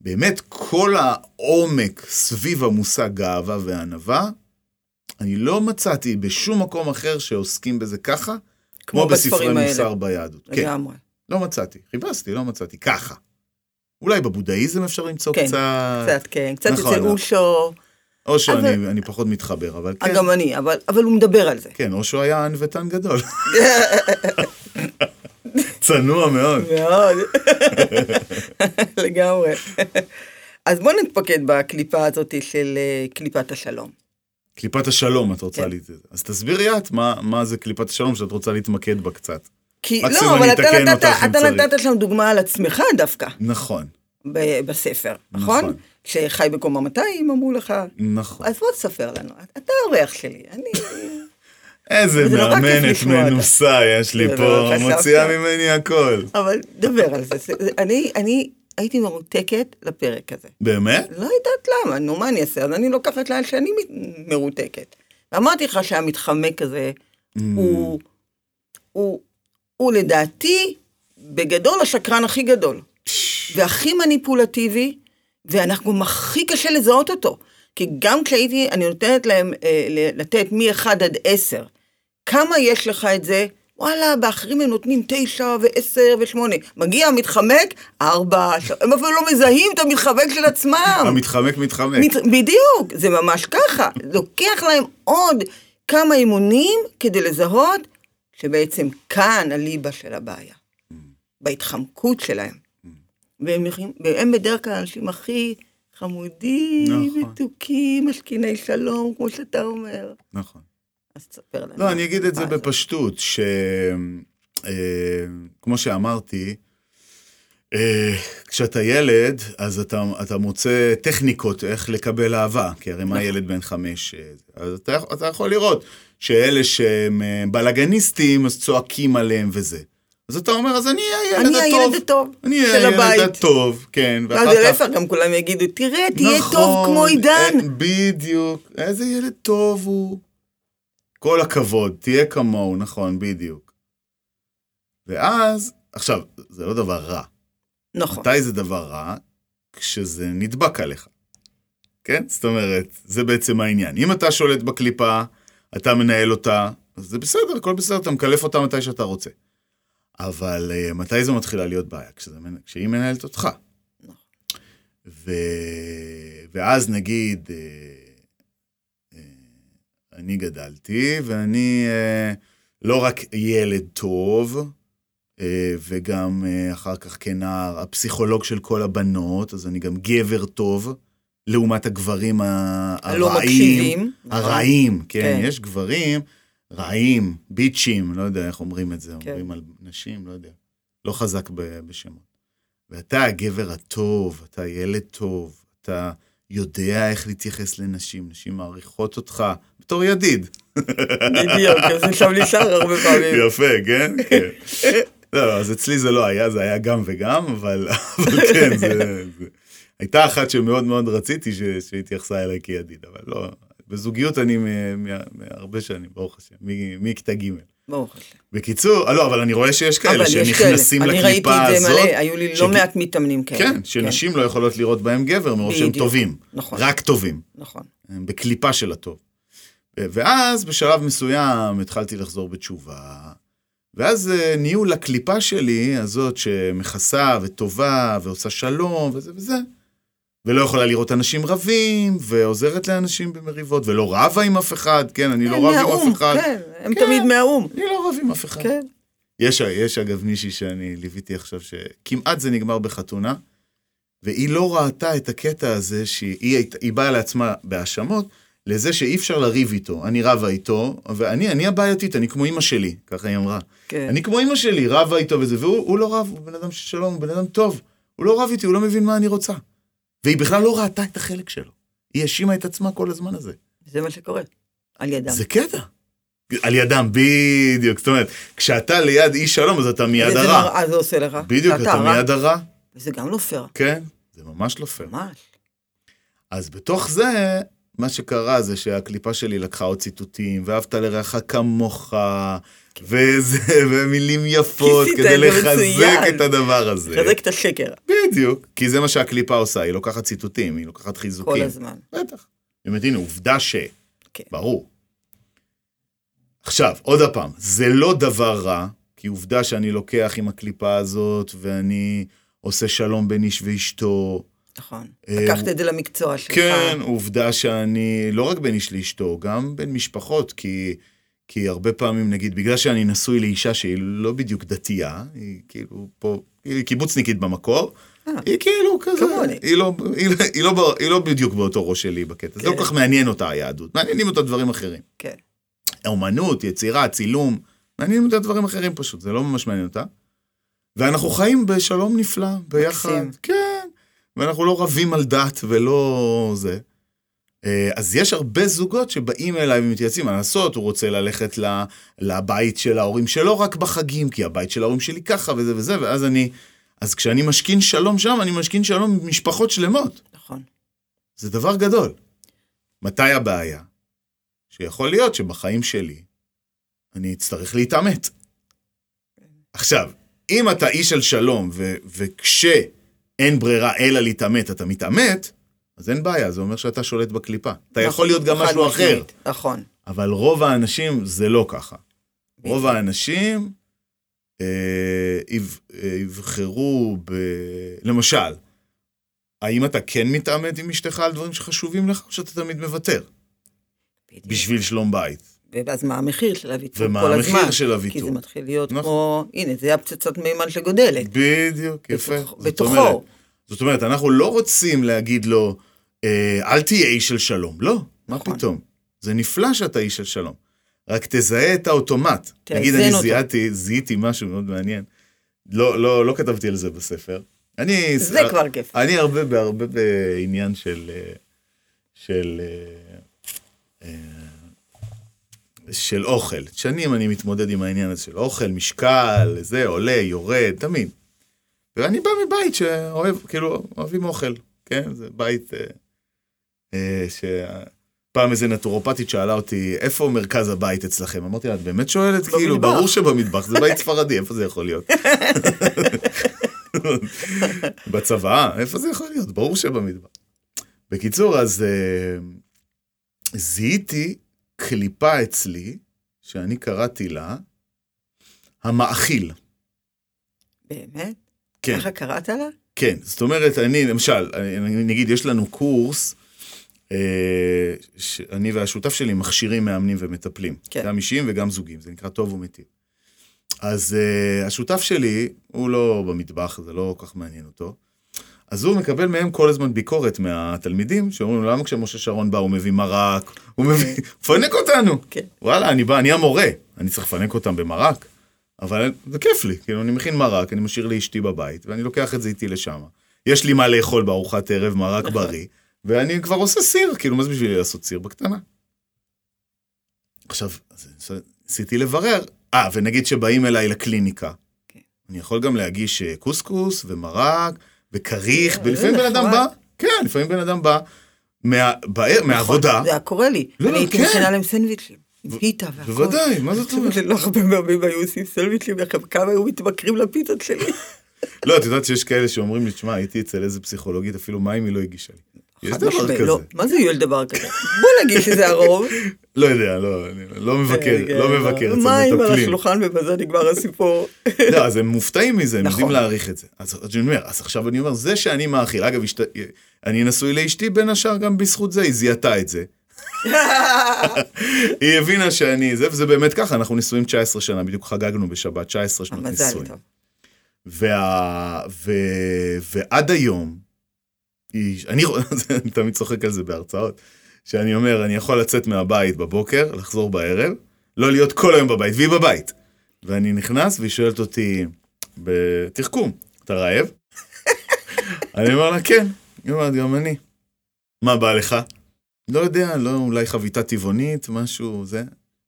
באמת כל העומק סביב המושג גאווה וענווה, אני לא מצאתי בשום מקום אחר שעוסקים בזה ככה, כמו בספרי. מוסר ביהדות. כן,
לגמרי.
לא מצאתי. חיפשתי, לא מצאתי. ככה. אולי בבודהיזם אפשר למצוא
כן,
קצת,
קצת, כן. קצת
נכון,
אצל
נכון.
אושו,
או שאני
אבל-
אני פחות מתחבר, אבל כן.
גם אני, אבל אבל הוא מדבר על זה.
כן, או שהוא היה ענוותן גדול. צנוע מאוד.
מאוד. לגמרי. אז בוא נתפקד בקליפה הזאת של אה, קליפת השלום.
קליפת השלום, את רוצה
כן.
לי... אז תסבירי את מה, מה זה קליפת השלום שאת רוצה להתמקד בה קצת.
כי, לא, אבל אתה נתת, אתה. נתת שם דוגמה על עצמך דווקא,
נכון,
ב- בספר, נכון?
נכון.
שחי בקומה 200 אמרו לך,
נכון.
אז בוא תספר לנו, אתה האורח שלי, אני...
איזה
כיף
מאמנת. מנוסה יש לי פה,
לא חשבת.
מוציאה ממני הכל.
אבל דבר על זה- אני, אני הייתי מרותקת לפרק הזה.
באמת?
לא יודעת למה, נו, מה אני אעשה? אז אני לוקחת לאן שאני מרותקת. ואמרתי לך שהמתחמק הזה
Mm.
הוא, הוא, הוא לדעתי, בגדול השקרן הכי גדול. והכי מניפולטיבי, ואנחנו גם הכי קשה לזהות אותו. כי גם כשהייתי, אני נותנת להם אה, לתת מ-1 עד 10, כמה יש לך את זה? וואלה, באחרים הם נותנים 9 ו-10 ו-8. מגיע המתחמק, 4, הם אפילו לא מזהים את המתחמק של עצמם.
המתחמק מתחמק.
מת... בדיוק, זה ממש ככה. לוקח להם עוד כמה אימונים כדי לזהות שבעצם כאן הליבה של הבעיה, בהתחמקות שלהם. והם, והם בדרך כלל האנשים הכי חמודים,
נכון.
מתוקים, משכיני שלום, כמו שאתה אומר.
נכון.
אז תספר לנו.
לא, אני אגיד את זה. בפשטות, שכמו שאמרתי, אה, כשאתה ילד, אז אתה, אתה מוצא טכניקות איך לקבל אהבה, כי הרי מה
נכון.
ילד בן חמש? אה, אז אתה, אתה יכול לראות שאלה שהם אה, בלאגניסטים, אז צועקים עליהם וזה. אז אתה אומר, אז אני הילד
אני
הטוב.
הילד הטוב
אני
של
הילד
הבית.
הטוב, כן.
ואז להפך, גם כולם יגידו, תראה, תהיה
נכון,
טוב כמו עידן.
אה, בדיוק. איזה ילד טוב הוא. כל הכבוד, תהיה כמוהו, נכון, בדיוק. ואז, עכשיו, זה לא דבר רע.
נכון.
מתי זה דבר רע? כשזה נדבק עליך. כן? זאת אומרת, זה בעצם העניין. אם אתה שולט בקליפה, אתה מנהל אותה, אז זה בסדר, הכל בסדר, אתה מקלף אותה מתי שאתה רוצה. אבל uh, מתי זו מתחילה להיות בעיה? כשזה, כשהיא מנהלת אותך. ו... ואז נגיד, אה, אני גדלתי, ואני אה, לא רק ילד טוב, אה, וגם אה, אחר כך כנער, הפסיכולוג של כל הבנות, אז אני גם גבר טוב, לעומת הגברים
הלא
הרעים.
מקשיבים. נכון.
הרעים, כן,
כן.
יש גברים רעים, ביצ'ים, לא יודע איך אומרים את זה,
כן.
אומרים על נשים, לא יודע. לא חזק בשמות. ואתה הגבר הטוב, אתה ילד טוב, אתה יודע איך להתייחס לנשים, נשים מעריכות אותך בתור ידיד.
בדיוק, אז זה שם נשאר הרבה פעמים.
יפה, כן? כן. לא, לא, אז אצלי זה לא היה, זה היה גם וגם, אבל, אבל כן, זה, זה... הייתה אחת שמאוד מאוד רציתי ש, שהתייחסה אליי כידיד, אבל לא, בזוגיות אני מהרבה שנים, ברוך השם, מכיתה ג'.
ברוך השם.
בקיצור, אה, לא, אבל אני רואה שיש כאלה שנכנסים
כאלה. אני ראיתי
לקליפה
את זה
הזאת.
מלא, היו לי לא מעט מתאמנים כאלה.
כן, שנשים לא יכולות לראות בהם גבר מרוב שהם. טובים.
נכון.
רק טובים.
נכון.
הם בקליפה של הטוב. ואז בשלב מסוים התחלתי לחזור בתשובה, ואז אה, ניהול הקליפה שלי, הזאת שמכסה וטובה ועושה שלום וזה וזה, ולא יכולה לראות אנשים רבים, ועוזרת לאנשים במריבות, ולא רבה עם אף אחד, כן, אני לא רב עם
מהאו"ם,
אף אחד.
כן, הם
כן.
תמיד מהאו"ם.
אני לא רב עם אף אחד.
כן.
יש, יש אגב מישהי שאני ליוויתי עכשיו, שכמעט זה נגמר בחתונה, והיא לא ראתה את הקטע הזה שהיא היא, היא באה לעצמה בהאשמות, לזה שאי אפשר לריב איתו. אני רבה איתו, ואני אני הבעייתית, אני כמו אימא שלי, ככה היא אמרה.
כן.
אני כמו אימא שלי, רבה איתו וזה, והוא הוא לא רב, הוא בן אדם של שלום, הוא בן אדם טוב. הוא לא רב איתי, הוא לא מבין מה אני רוצה. והיא בכלל לא ראתה את החלק שלו. היא האשימה את עצמה כל הזמן הזה.
זה מה שקורה. על ידם.
זה קטע. על ידם, בדיוק. זאת אומרת, כשאתה ליד איש שלום, אז אתה מיד הרע.
מראה זה עושה לך.
בדיוק, אתה. מיד הרע.
וזה גם לא פייר.
כן, זה ממש לא פייר.
ממש.
אז בתוך זה, מה שקרה זה שהקליפה שלי לקחה עוד ציטוטים, ואהבת לרעך כמוך, וזה, ומילים יפות, כדי לחזק. את הדבר הזה.
חזק את השקר.
בדיוק, כי זה מה שהקליפה עושה, היא לוקחת ציטוטים, היא לוקחת חיזוקים.
כל הזמן.
בטח. באמת, הנה, עובדה ש...
כן.
ברור. עכשיו, עוד פעם, זה לא דבר רע, כי עובדה שאני לוקח עם הקליפה הזאת, ואני עושה שלום בין איש ואשתו.
נכון.
אה,
לקחת את זה למקצוע שלך.
כן, עובדה שאני לא רק בין איש לאשתו, גם בין משפחות, כי, כי הרבה פעמים, נגיד, בגלל שאני נשוי לאישה שהיא לא בדיוק דתייה, היא כאילו פה, היא קיבוצניקית במקור,
אה.
היא כאילו כזה. היא לא, היא, לא- היא, לא, היא לא בדיוק באותו ראש שלי בקטע, זה לא
כן.
כל כך מעניין אותה היהדות, מעניינים אותה דברים אחרים.
כן.
אומנות, יצירה, צילום, מעניינים אותה דברים אחרים פשוט, זה לא ממש מעניין אותה. ואנחנו חיים בשלום נפלא, ביחד.
מקסים.
כן, ואנחנו לא רבים על דת ולא זה. אה, אז יש הרבה זוגות שבאים אליי ומתייעצים מה לעשות, הוא רוצה ללכת לבית של ההורים שלו רק בחגים, כי הבית של ההורים שלי ככה וזה וזה, ואז אני, אז כשאני משכין שלום שם, אני משכין שלום עם משפחות שלמות.
נכון.
זה דבר גדול. מתי הבעיה? שיכול להיות שבחיים שלי אני אצטרך להתעמת. עכשיו, אם אתה איש של שלום, ו- וכשאין ברירה אלא להתעמת, אתה מתעמת, אז אין בעיה, זה אומר שאתה שולט בקליפה. אתה יכול להיות גם
נכון,
משהו אחר,
נכון.
אבל רוב האנשים זה לא ככה. רוב האנשים אה, אה, יבחרו ב... למשל, האם אתה כן מתעמת עם אשתך על דברים שחשובים לך, או שאתה תמיד מוותר
בדיוק.
בשביל שלום בית?
ואז מה המחיר של הוויתור
ומה
כל
המחיר
הזמן?
של
כי
הוויתור?
זה מתחיל להיות
נכון.
כמו, הנה, זה הפצצת מימן שגודלת.
בדיוק, יפה.
בתוך-
זאת
בתוכו.
אומרת- זאת אומרת, אנחנו לא רוצים להגיד לו, אה, אל תהיה איש של שלום. לא, מה
נכון.
פתאום? זה נפלא שאתה איש של שלום. רק תזהה את האוטומט. נגיד, אני. זיהיתי, זיהיתי משהו מאוד מעניין. לא, לא, לא כתבתי על זה בספר. אני...
זה כבר כיף.
אני הרבה, בהרבה בעניין של... אה, של... של אוכל. שנים אני מתמודד עם העניין הזה של אוכל, משקל, זה, עולה, יורד, תמיד. ואני בא מבית שאוהב, כאילו, אוהבים אוכל, כן? זה בית אה, אה, ש... פעם איזה נטורופטית שאלה אותי, איפה מרכז הבית אצלכם? אמרתי לה, את באמת שואלת? כאילו,
במטבח."
ברור שבמטבח, זה בית ספרדי, איפה זה יכול להיות? בצבא, איפה זה יכול להיות? ברור שבמטבח. בקיצור, אז אה, זיהיתי קליפה אצלי, שאני קראתי לה, המאכיל.
באמת?
כן.
ככה קראת לה?
כן, זאת אומרת, אני, למשל, אני, נגיד, יש לנו קורס, אה, שאני והשותף שלי מכשירים מאמנים ומטפלים.
כן.
גם אישיים וגם זוגיים, זה נקרא טוב ומיטיב. אז אה, השותף שלי, הוא לא במטבח, זה לא כל כך מעניין אותו. אז הוא מקבל מהם כל הזמן ביקורת מהתלמידים, שאומרים לו, למה כשמשה שרון בא הוא מביא מרק, הוא מביא, מפנק אותנו.
כן.
וואלה, אני בא, אני המורה, אני צריך לפנק אותם במרק. אבל זה כיף לי, כאילו, אני מכין מרק, אני משאיר לאשתי בבית, ואני לוקח את זה איתי לשם. יש לי מה לאכול בארוחת ערב, מרק
נכון.
בריא, ואני כבר עושה סיר, כאילו, מה זה בשבילי לעשות סיר בקטנה? עכשיו, ניסיתי לברר, אה, ונגיד שבאים אליי לקליניקה,
כן.
אני יכול גם להגיש אה, קוסקוס ומרק וכריך,
אה,
ולפעמים
זה
בן אדם. בא, כן, לפעמים בן אדם בא בער- מהעבודה,
נכון, זה היה קורה לי.
לא,
אני הייתי
כן.
מכינה להם סנדוויצ'ים. פיתה והכל.
בוודאי, מה זאת
אני
אומרת?
שלא הרבה פעמים היו עושים סנדוויצ'ים, כמה היו מתמכרים לפיתות שלי.
לא, את יודעת שיש כאלה שאומרים לי, תשמע, הייתי אצל איזה פסיכולוגית, אפילו מים היא לא הגישה לי. יש דבר כזה.
לא, מה זה יהיה דבר כזה? בוא נגיד שזה הרוב.
לא יודע, לא, לא מבקר,
כן,
לא מבקר אצל
מים על. השולחן ובזה נגמר הסיפור.
לא, אז הם מופתעים מזה, הם
נכון.
יודעים להעריך את זה. אז אני אומר, אז עכשיו אני אומר, זה שאני מאכיל, אגב, אני נשוי לאשתי בין השאר גם בזכות זה, היא זיהתה את זה. היא הבינה שאני זה, וזה באמת ככה, אנחנו נשואים 19 שנה, בדיוק חגגנו בשבת 19 שנות נישואים. ועד היום. אני תמיד צוחק על זה בהרצאות, שאני אומר, אני יכול לצאת מהבית בבוקר, לחזור בערב, לא להיות כל היום בבית, והיא בבית. ואני נכנס, והיא שואלת אותי בתחכום, אתה רעב? אני אומר לה, כן. היא אומרת, גם אני. מה בא לך? לא יודע, לא, אולי חביתה טבעונית, משהו, זה. היא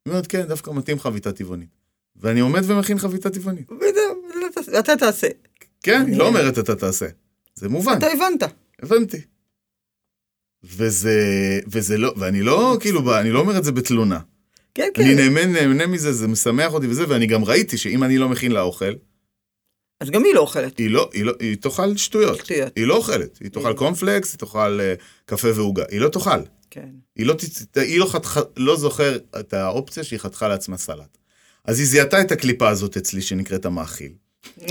אומרת, כן, דווקא מתאים חביתה טבעונית. ואני עומד ומכין חביתה טבעונית.
וזהו, אתה תעשה.
כן, היא לא אומרת אתה תעשה. זה מובן,
אתה הבנת.
הבנתי. וזה, וזה לא, ואני לא, כאילו, אני לא אומר את זה בתלונה.
כן, כן.
אני נהנה, נהנה מזה, זה משמח אותי וזה, ואני גם ראיתי שאם אני לא מכין לה אוכל,
אז גם היא לא אוכלת.
היא לא, היא לא, היא תאכל שטויות.
שטויות.
היא לא אוכלת. היא תאכל קורנפלקס, היא תאכל אה, קפה ועוגה. היא לא תאכל.
כן.
היא לא. היא לא, חתך... לא זוכר את האופציה שהיא חתכה לעצמה סלט. אז היא זיהתה את הקליפה הזאת אצלי שנקראת המאכיל.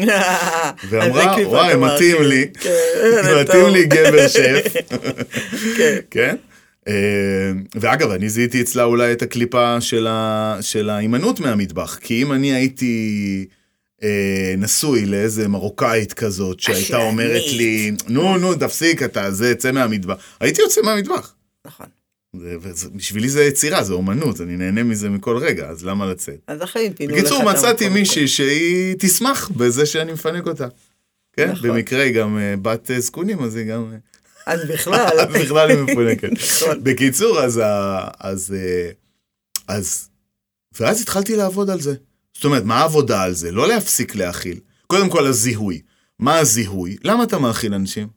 ואמרה, וואי,
המאכיל.
מתאים לי.
כן,
מתאים. לי גבר שף.
כן.
כן? אה, ואגב, אני זיהיתי אצלה אולי את הקליפה של ההימנעות מהמטבח, כי אם אני הייתי אה, נשוי לאיזה מרוקאית כזאת, שהייתה. אומרת לי, נו, נו, תפסיק, אתה זה, צא מהמטבח. הייתי יוצא מהמטבח. זה- בשבילי זה יצירה, זה אומנות, אני נהנה מזה מכל רגע, אז למה לצאת?
אז החיים פינו לך
בקיצור,
את
מצאתי. מישהי שהיא תשמח בזה שאני מפנק אותה. כן,
נכון.
במקרה היא גם אה, בת אה, זקונים, אז היא גם... אה,
אז בכלל.
אז בכלל היא מפונקת.
נכון.
בקיצור, אז, אז, אז, ואז התחלתי לעבוד על זה. זאת אומרת, מה העבודה על זה? לא להפסיק להאכיל. קודם כל, הזיהוי. מה הזיהוי? למה אתה מאכיל אנשים?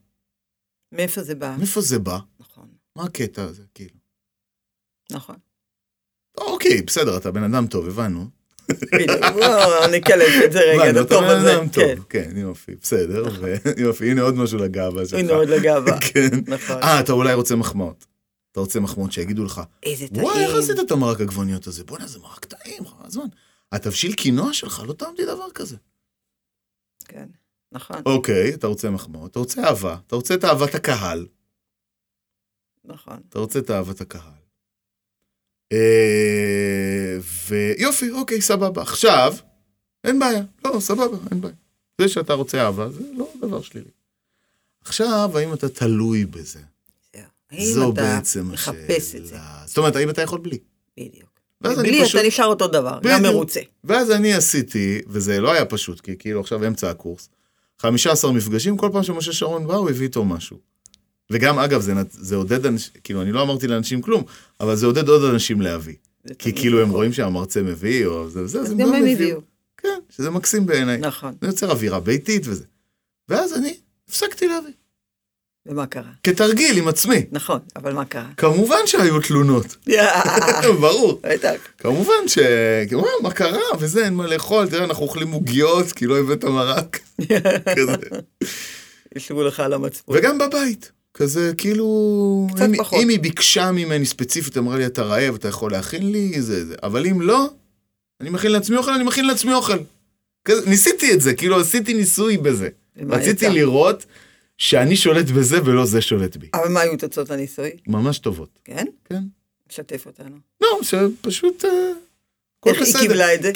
מאיפה זה בא?
מאיפה זה בא?
נכון,
מה הקטע הזה, כאילו?
נכון.
אוקיי, בסדר, אתה בן אדם טוב, הבנו.
בדיוק. בואו נקלף את זה רגע, את הטוב
בן
הזה.
טוב.
כן.
כן, יופי, בסדר. יופי, הנה עוד משהו לגאווה שלך.
הנה עוד לגאווה.
כן.
נכון.
אה, אתה אולי רוצה מחמאות. אתה רוצה מחמאות שיגידו לך,
איזה טעים.
וואי, איך עשית את המרק עגבניות הזה? בוא'נה, זה מרק טעים, חבל הזמן. התבשיל קינוע שלך, לא טעמתי דבר כזה.
כן, נכון,
אוקיי, אתה רוצה מחמאות, אתה רוצה אהבה, אתה רוצה את אהבת הקהל,
נכון.
אתה רוצה את אהבת הקהל. אה, ויופי, אוקיי, סבבה. עכשיו, אין בעיה, לא, סבבה, אין בעיה. זה שאתה רוצה אהבה, זה לא דבר שלילי. עכשיו, האם אתה תלוי בזה? זו בעצם? השאלה. זאת אומרת, האם אתה יכול בלי?
בדיוק. בלי
פשוט-
אתה נשאר אותו דבר,
בדיוק.
גם מרוצה.
ואז אני עשיתי, וזה לא היה פשוט, כי כאילו עכשיו אמצע הקורס, 15 מפגשים, כל פעם שמשה שרון בא, הוא הביא איתו משהו. וגם, אגב, זה, זה עודד אנשים, כאילו, אני לא אמרתי לאנשים כלום, אבל זה עודד עוד אנשים להביא. כי כאילו הם
נכון.
רואים שהמרצה מביא, או זה וזה, אז הם
גם
הביאו. כן, שזה מקסים בעיניי.
נכון.
זה יוצר אווירה ביתית וזה. ואז אני הפסקתי להביא.
ומה קרה?
כתרגיל עם עצמי.
נכון, אבל מה קרה?
כמובן שהיו תלונות, ברור.
בטח.
כמובן ש... כאילו, "מה, מה קרה? וזה, אין מה לאכול, תראה, אנחנו אוכלים עוגיות, כי לא הבאת מרק. כזה.
ישבו לך על המצפון.
וגם בבית. כזה, כאילו...
קצת
אם,
פחות.
אם היא ביקשה ממני ספציפית, אמרה לי, אתה רעב, אתה יכול להכין לי, זה, זה. אבל אם לא, אני מכין לעצמי אוכל, אני מכין לעצמי אוכל. כזה, ניסיתי את זה, כאילו עשיתי ניסוי בזה. רציתי
יצא?
לראות שאני שולט בזה ולא זה שולט בי.
אבל מה היו תוצאות הניסוי?
ממש טובות.
כן?
כן.
שתף אותנו.
לא, שפשוט... אה,
איך היא. קיבלה את זה?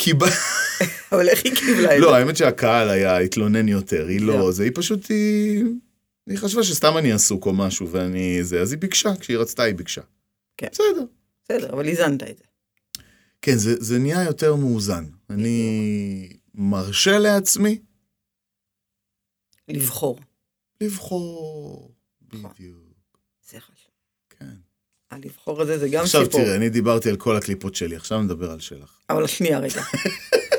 אבל איך היא קיבלה את זה?
לא, האמת שהקהל היה, התלונן יותר, היא לא,
לא.
זה, היא פשוט, היא... היא חשבה שסתם אני עסוק או משהו ואני זה, אז היא ביקשה, כשהיא רצתה היא ביקשה.
כן.
בסדר.
בסדר, אבל איזנת את זה.
כן, זה, זה נהיה יותר מאוזן. אני מרשה לעצמי
לבחור.
לבחור.
נכון.
בדיוק,
זה חשוב.
כן.
הלבחור הזה זה גם
עכשיו
סיפור.
תראה, אני דיברתי על כל הקליפות שלי, עכשיו נדבר על שלך.
אבל שנייה רגע.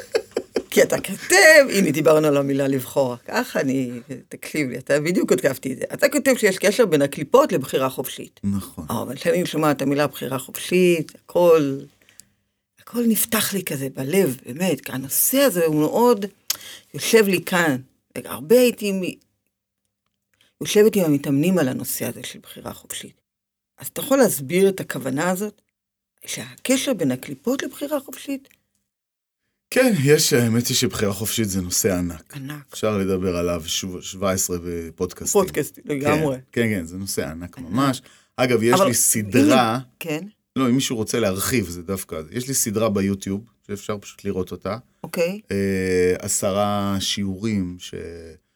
כי אתה כותב, הנה דיברנו על המילה לבחור, ככה אני, תקשיב לי, אתה בדיוק כתבתי את זה. אתה כותב שיש קשר בין הקליפות לבחירה חופשית.
נכון.
אה, אבל כשאני שומעת את המילה בחירה חופשית, הכל, הכל נפתח לי כזה בלב, באמת, כי הנושא הזה הוא מאוד יושב לי כאן. הרבה הייתי מ- יושבת עם המתאמנים על הנושא הזה של בחירה חופשית. אז אתה יכול להסביר את הכוונה הזאת? שהקשר בין הקליפות לבחירה חופשית?
כן, יש, האמת היא שבחירה חופשית זה נושא ענק.
ענק.
אפשר לדבר עליו שוב- 17 בפודקאסטים.
פודקאסט לגמרי.
כן, כן, כן, זה נושא ענק ממש. אגב, יש לי סדרה,
כן,
לא, אם מישהו רוצה להרחיב, זה דווקא, יש לי סדרה ביוטיוב, שאפשר פשוט לראות אותה,
אוקיי.
אה, עשרה שיעורים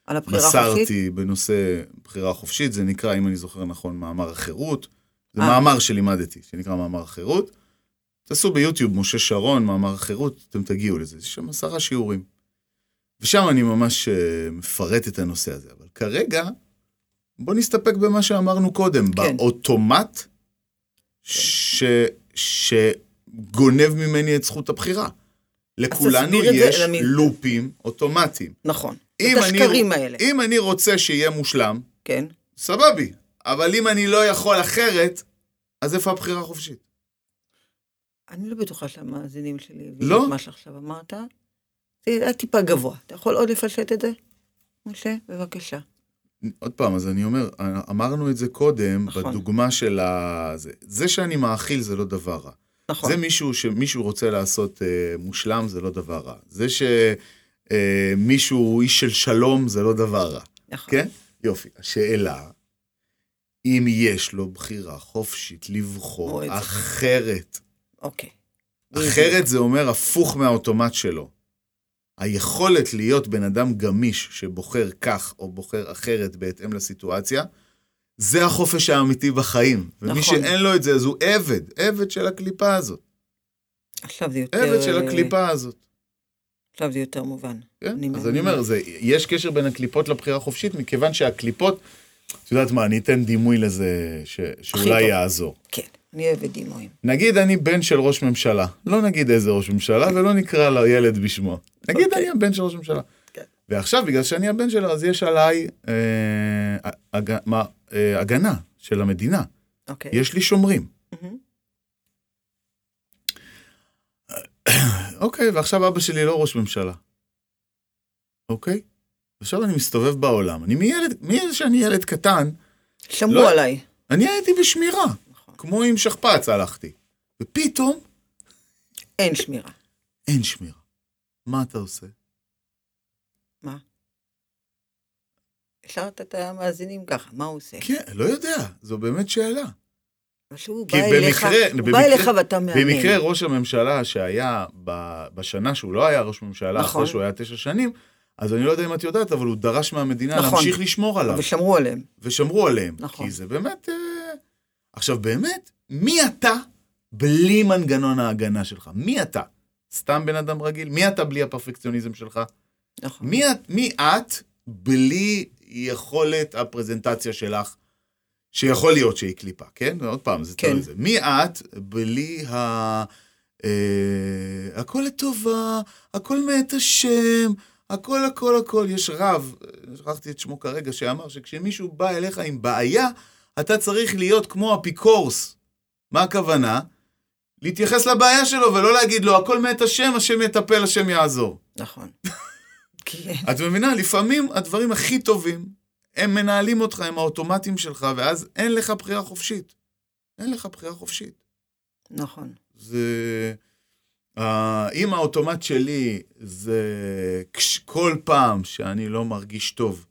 על הבחירה החופשית?
שמסרתי בנושא בחירה חופשית, זה נקרא, אם אני זוכר נכון, מאמר החירות. זה
אה.
מאמר שלימדתי, שנקרא מאמר החירות. תעשו ביוטיוב משה שרון, מאמר החירות, אתם תגיעו לזה, יש שם עשרה שיעורים. ושם אני ממש אה, מפרט את הנושא הזה, אבל כרגע, בוא נסתפק במה שאמרנו קודם,
כן.
באוטומט ש... שגונב ממני את זכות הבחירה. לכולנו
זה,
יש
למי-
לופים אוטומטיים.
נכון. את
אני-
השקרים האלה.
אם אני רוצה שיהיה מושלם,
כן.
סבבי. אבל אם אני לא יכול אחרת, אז איפה הבחירה החופשית?
אני לא בטוחה שהמאזינים שלי
לא?
מה שעכשיו אמרת. זה היה טיפה גבוה. אתה יכול עוד לפשט את זה? משה, בבקשה.
עוד פעם, אז אני אומר, אמרנו את זה קודם,
נכון.
בדוגמה של ה... זה, זה שאני מאכיל זה לא דבר רע.
נכון.
זה מישהו שמישהו רוצה לעשות אה, מושלם, זה לא דבר רע. זה שמישהו הוא איש של שלום, זה לא דבר רע.
נכון.
כן? יופי. השאלה, אם יש לו בחירה חופשית לבחור. אחרת.
אוקיי.
אחרת זה אומר הפוך מהאוטומט שלו. היכולת להיות בן אדם גמיש שבוחר כך או בוחר אחרת בהתאם לסיטואציה, זה החופש האמיתי בחיים. ומי
נכון.
שאין לו את זה, אז הוא עבד, עבד של הקליפה הזאת.
עכשיו זה יותר...
עבד של הקליפה הזאת.
עכשיו זה יותר מובן.
כן?
אני
אז. אני אומר, זה, יש קשר בין הקליפות לבחירה חופשית, מכיוון שהקליפות, את יודעת מה, אני אתן דימוי לזה ש, שאולי. יעזור.
כן, אני אוהבת דימויים.
נגיד אני בן של ראש ממשלה, לא נגיד איזה ראש ממשלה ולא נקרא לילד בשמו. נגיד
אוקיי.
אני הבן של ראש ממשלה.
כן.
ועכשיו, בגלל שאני הבן שלו, אז יש עליי אה, הג, מה, אה, הגנה של המדינה.
אוקיי.
יש לי שומרים. אוקיי, ועכשיו אבא שלי לא ראש ממשלה. אוקיי? עכשיו אני מסתובב בעולם. אני מילד, מילד שאני ילד קטן,
שמרו
לא-
עליי.
אני הייתי בשמירה. כמו עם שכפ"ץ הלכתי. ופתאום,
אין שמירה.
אין שמירה. מה אתה עושה?
מה? השארת את המאזינים ככה, מה הוא עושה?
כן, לא יודע, זו באמת שאלה.
שהוא
כי
בא אליך,
במקרה-
הוא בא
במקרה-
אליך ואתה מאמן.
במקרה ראש הממשלה שהיה בשנה שהוא לא היה ראש ממשלה,
נכון.
אחרי שהוא היה תשע שנים, אז אני לא יודע אם את יודעת, אבל הוא דרש מהמדינה
נכון.
להמשיך לשמור עליו.
ושמרו עליהם.
ושמרו עליהם.
נכון.
כי זה באמת... עכשיו, באמת, מי אתה בלי מנגנון ההגנה שלך? מי אתה? סתם בן אדם רגיל? מי אתה בלי הפרפקציוניזם שלך?
נכון.
מי את, מי את בלי יכולת הפרזנטציה שלך, שיכול להיות שהיא קליפה, כן? עוד פעם, זה
כן.
תלוי זה. מי את בלי ה... אה, הכל לטובה, הכל מאת השם, הכל הכל הכל. יש רב, אה, שכחתי את שמו כרגע, שאמר שכשמישהו בא אליך עם בעיה, אתה צריך להיות כמו אפיקורס. מה הכוונה? להתייחס לבעיה שלו ולא להגיד לו, הכל מאת השם, השם יטפל, השם יעזור.
נכון. כי
את מבינה? לפעמים הדברים הכי טובים, הם מנהלים אותך, הם האוטומטים שלך, ואז אין לך בחירה חופשית. אין לך בחירה חופשית.
נכון.
זה... Uh, אם האוטומט שלי זה כל פעם שאני לא מרגיש טוב,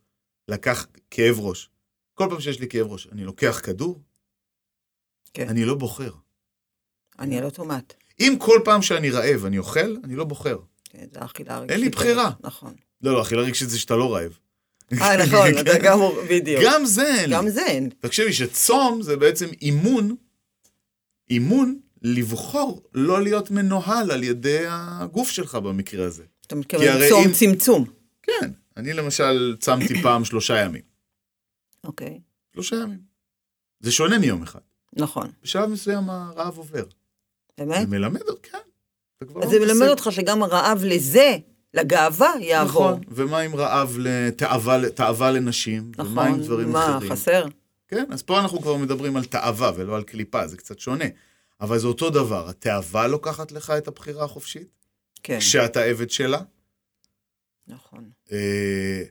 לקח כאב ראש. כל פעם שיש לי כאב ראש, אני לוקח כדור,
כן.
אני לא בוחר.
אני על אוטומט.
אם כל פעם שאני רעב אני אוכל, אני לא בוחר.
כן, זה אכילה רגשית.
אין לי בחירה.
נכון.
לא, לא, אכילה רגשית זה שאתה לא רעב.
אה, נכון, אתה גם, בדיוק.
גם זה אין.
גם זה אין.
תקשיבי שצום זה בעצם אימון, אימון לבחור לא להיות מנוהל על ידי הגוף שלך במקרה הזה.
אתה מתכוון צום
אם-
צמצום.
כן, אני למשל צמתי פעם שלושה ימים.
אוקיי,
שלושה ימים. זה שונה מיום אחד.
נכון.
בשלב מסוים הרעב עובר.
באמת?
זה מלמד אותך, כן.
אז
לא
זה מלמד. אותך שגם הרעב לזה, לגאווה, יעבור.
נכון, ומה עם רעב לתאווה תאווה לנשים? ומה עם
נכון.
דברים
מה,
אחרים?
חסר?
כן, אז פה אנחנו כבר מדברים על תאווה ולא על קליפה, זה קצת שונה. אבל זה אותו דבר, התאווה לוקחת לך את הבחירה החופשית,
כן,
כשאתה עבד שלה.
נכון.
אה,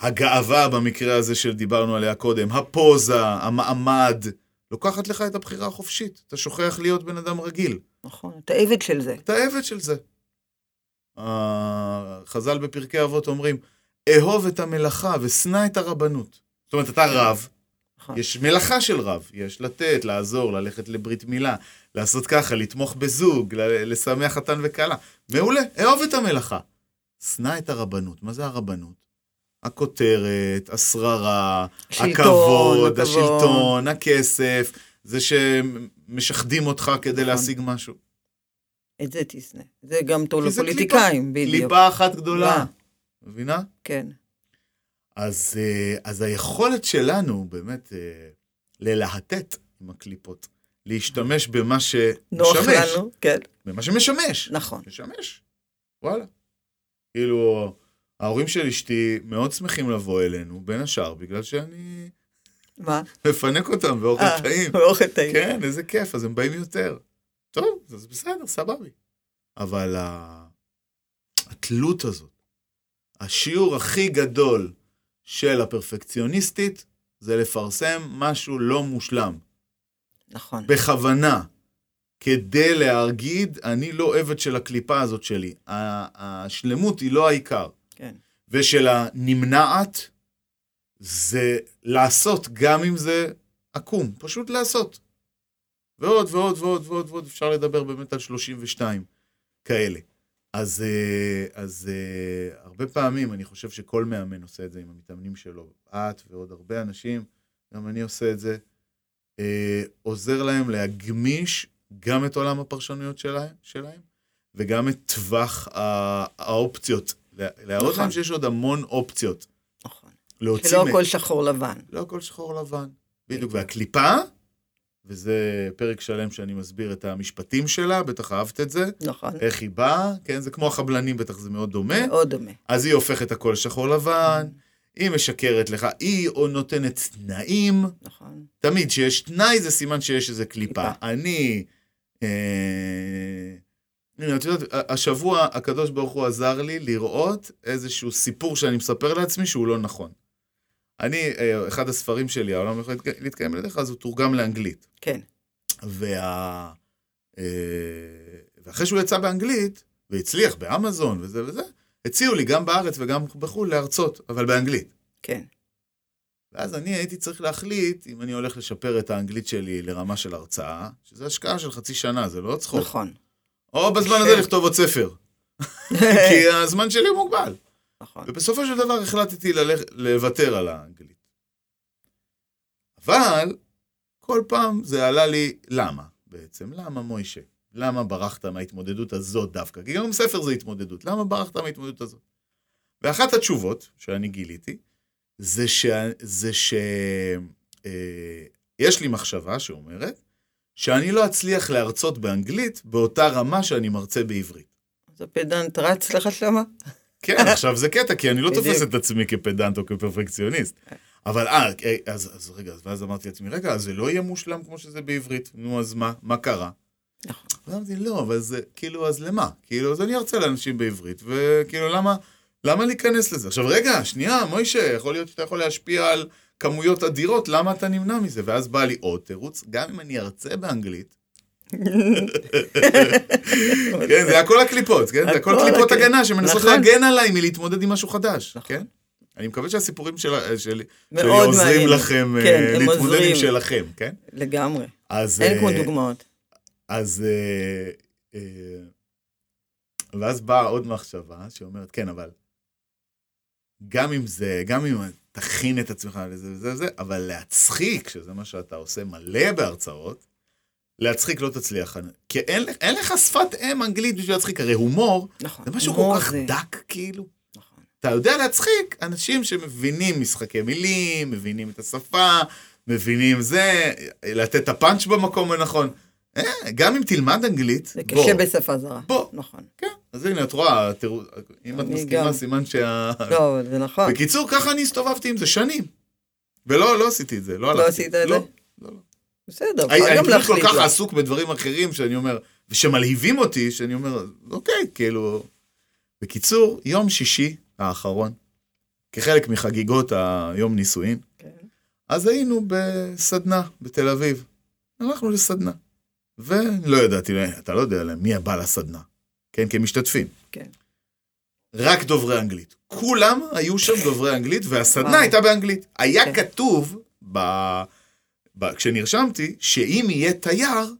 הגאווה במקרה הזה שדיברנו עליה קודם, הפוזה, המעמד, לוקחת לך את הבחירה החופשית. אתה שוכח להיות בן אדם רגיל.
נכון, אתה עבד של זה.
אתה עבד של זה. חז"ל בפרקי אבות אומרים, אהוב את המלאכה ושנא את הרבנות. זאת אומרת, אתה רב,
נכון.
יש מלאכה של רב, יש לתת, לעזור, ללכת לברית מילה, לעשות ככה, לתמוך בזוג, לשמח חתן וכלה. מעולה, אהוב את המלאכה. שנא את הרבנות. מה זה הרבנות? הכותרת, השררה, הכבוד,
הכבוד.
השלטון, הכסף, זה שמשחדים אותך כדי להשיג משהו.
את זה תשנא. זה גם טוב לפוליטיקאים, בדיוק.
קליפה אחת גדולה. מבינה?
כן,
אז, אה, אז היכולת שלנו באמת אה, ללהטט עם הקליפות, להשתמש במה
נוח
שמשמש,
לנו, כן,
במה שמשמש,
נכון.
משמש, וואלה. כאילו, ההורים של אשתי מאוד שמחים לבוא אלינו, בין השאר, בגלל שאני
מה?
מפנק אותם באוכל
אה,
טעים.
באוכל טעים.
כן, איזה כיף, אז הם באים יותר. טוב, אז בסדר, סבבי. אבל. התלות הזאת, השיעור הכי גדול של הפרפקציוניסטית, זה לפרסם משהו לא מושלם.
נכון.
בכוונה. כדי להגיד, אני לא עבד של הקליפה הזאת שלי. השלמות היא לא העיקר. ושל הנמנעת, זה לעשות גם אם זה עקום, פשוט לעשות. ועוד ועוד ועוד ועוד ועוד, אפשר לדבר באמת על 32 כאלה. אז, אה, אז אה, הרבה פעמים אני חושב שכל מאמן עושה את זה עם המתאמנים שלו. את ועוד הרבה אנשים, גם אני עושה את זה. אה, עוזר להם להגמיש גם את עולם הפרשנויות שלהם, שלהם וגם את טווח האופציות. להראות
נכון.
להם שיש עוד המון אופציות.
נכון. שלא
מ-
הכל שחור לבן.
לא הכל שחור לבן. בדיוק, והקליפה, וזה פרק שלם שאני מסביר את המשפטים שלה, בטח אהבת את זה,
נכון.
איך היא באה, כן, זה כמו החבלנים, בטח זה מאוד דומה.
מאוד דומה.
אז היא הופכת הכל שחור לבן, היא משקרת לך, היא או נותנת תנאים,
נכון.
תמיד כשיש תנאי זה סימן שיש איזה קליפה.
קליפה.
אני... אה, הנה, את יודעת, השבוע הקדוש ברוך הוא עזר לי לראות איזשהו סיפור שאני מספר לעצמי שהוא לא נכון. אני, אה, אחד הספרים שלי, העולם יכול להתק- להתקיים על ידיך, אז הוא תורגם לאנגלית.
כן.
וה... אה, ואחרי שהוא יצא באנגלית, והצליח באמזון וזה וזה, הציעו לי גם בארץ וגם בחו"ל להרצות, אבל באנגלית.
כן.
ואז אני הייתי צריך להחליט אם אני הולך לשפר את האנגלית שלי לרמה של הרצאה, שזה השקעה של חצי שנה, זה לא צחוק.
נכון.
או בזמן הזה לכתוב עוד ספר, כי הזמן שלי מוגבל.
נכון.
ובסופו של דבר החלטתי ללכ... לוותר על האנגלית. אבל כל פעם זה עלה לי למה בעצם, למה מוישה? למה ברחת מההתמודדות הזאת דווקא? כי גם ספר זה התמודדות, למה ברחת מההתמודדות הזאת? ואחת התשובות שאני גיליתי, זה ש... זה ש... אה, יש לי מחשבה שאומרת שאני לא אצליח להרצות באנגלית באותה רמה שאני מרצה בעברית.
אז הפדנט רץ לך שמה?
כן, עכשיו זה קטע, כי אני לא. תופס את עצמי כפדנט או כפרפקציוניסט. אבל אה, אה, אז, אז רגע, אז ואז אמרתי לעצמי, רגע, אז זה לא יהיה מושלם כמו שזה בעברית. נו, אז מה? מה קרה?
נכון.
אמרתי, לא, אבל זה, כאילו, אז למה? כאילו, אז אני ארצה לאנשים בעברית, וכאילו, למה, למה להיכנס לזה? עכשיו, רגע, שנייה, מוישה, יכול להיות שאתה יכול להשפיע על כמויות אדירות, למה אתה נמנע מזה? ואז בא לי עוד תירוץ, גם אם אני ארצה באנגלית, כן, זה הכל הקליפות, כן? זה הכל קליפות
הקליפ-
הגנה שמנסות
נכון.
להגן עליי מלהתמודד עם משהו חדש,
נכון.
כן? אני מקווה שהסיפורים של- שלי
מאוד
עוזרים. לכם
כן,
אה,
הם
להתמודד עם. שלכם, כן?
לגמרי.
אז...
אין כמו
אה,
דוגמאות.
אז... אה, אה, ואז באה עוד מחשבה שאומרת, כן, אבל גם אם זה, גם אם תכין את עצמך לזה וזה וזה, אבל להצחיק, שזה מה שאתה עושה מלא בהרצאות, להצחיק לא תצליח. כי אין, אין לך שפת אם אנגלית בשביל להצחיק, הרי הומור
נכון.
זה משהו כל כך
זה-
דק, כאילו.
נכון.
אתה יודע להצחיק אנשים שמבינים משחקי מילים, מבינים את השפה, מבינים זה, לתת את הפאנץ' במקום הנכון. אה, גם אם תלמד אנגלית,
זה
בוא,
קשה בשפה זרה.
בוא.
נכון.
כן, אז הנה, את רואה, תראו, אם את
אני
מסכימה,
גם.
סימן שה...
לא, זה נכון.
בקיצור, ככה אני הסתובבתי עם זה שנים. ולא, לא עשיתי את זה, לא הלכתי.
עשית את
לא,
זה?
לא, לא.
בסדר,
אני
אפשר
אני
גם
כל
להחליט.
כך
לה.
עסוק בדברים אחרים שאני אומר, ושמלהיבים אותי, שאני אומר, אוקיי, כאילו... בקיצור, יום שישי האחרון, כחלק מחגיגות היום נישואין,
כן.
אז היינו בסדנה בתל אביב. הלכנו לסדנה. ולא ידעתי, אתה לא יודע מי הבא לסדנה, כן? כמשתתפים.
כן.
רק דוברי אנגלית. כולם היו שם דוברי אנגלית, והסדנה. הייתה באנגלית. היה
כן.
כתוב, ב... ב... כשנרשמתי, שאם יהיה תייר,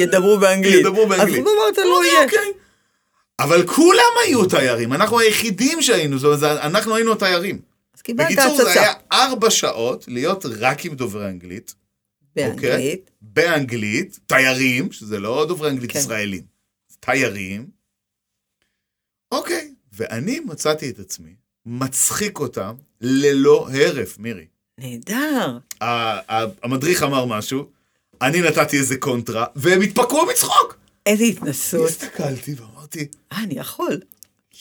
ידברו באנגלית.
ידברו באנגלית.
אז אמרת לא יהיה.
אוקיי. אבל כולם היו תיירים, אנחנו היחידים שהיינו, זאת אומרת, אנחנו היינו התיירים.
אז קיבלת
בקיצור, זה
הצצה.
היה ארבע שעות להיות רק עם דוברי אנגלית,
באנגלית.
באנגלית, תיירים, שזה לא דוברי אנגלית
כן.
ישראלים, תיירים. אוקיי, ואני מצאתי את עצמי מצחיק אותם ללא הרף, מירי.
נהדר.
המדריך אמר משהו, אני נתתי איזה קונטרה, והם התפקעו מצחוק.
איזה התנסות.
הסתכלתי ואמרתי,
אה, אני יכול.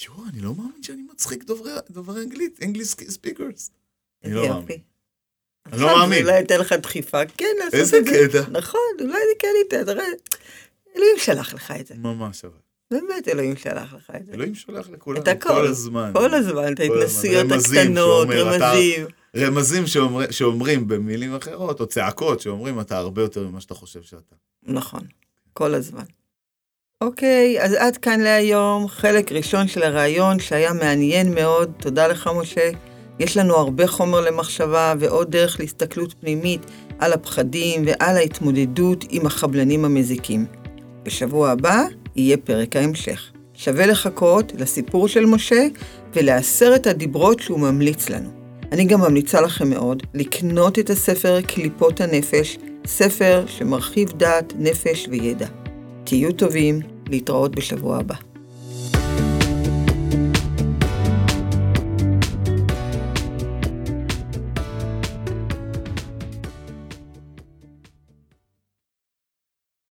יואו, אני לא מאמין שאני מצחיק דוברי, דוברי אנגלית, English speakers. אני
איזה
לא. מאמין. אני לא
זה
מאמין.
אולי ייתן לך דחיפה, כן, לעשות את
איזה
זה.
קטע.
נכון, אולי זה כן ייתן, תראה. אלוהים שלח לך את זה.
ממש אבל.
באמת אלוהים שלח לך את זה.
אלוהים שולח לכולנו
את הכל.
כל הזמן.
כל הזמן, את. ההתנסויות הקטנות, רמזים.
רמזים שאומר, שאומרים במילים אחרות, או צעקות שאומרים, אתה הרבה יותר ממה שאתה חושב שאתה.
נכון, כל הזמן. אוקיי, אז עד כאן להיום, חלק ראשון של הראיון שהיה מעניין מאוד. תודה לך, משה. יש לנו הרבה חומר למחשבה ועוד דרך להסתכלות פנימית על הפחדים ועל ההתמודדות עם החבלנים המזיקים. בשבוע הבא יהיה פרק ההמשך. שווה לחכות לסיפור של משה ולעשרת הדיברות שהוא ממליץ לנו. אני גם ממליצה לכם מאוד לקנות את הספר קליפות הנפש, ספר שמרחיב דעת, נפש וידע. תהיו טובים, להתראות בשבוע הבא.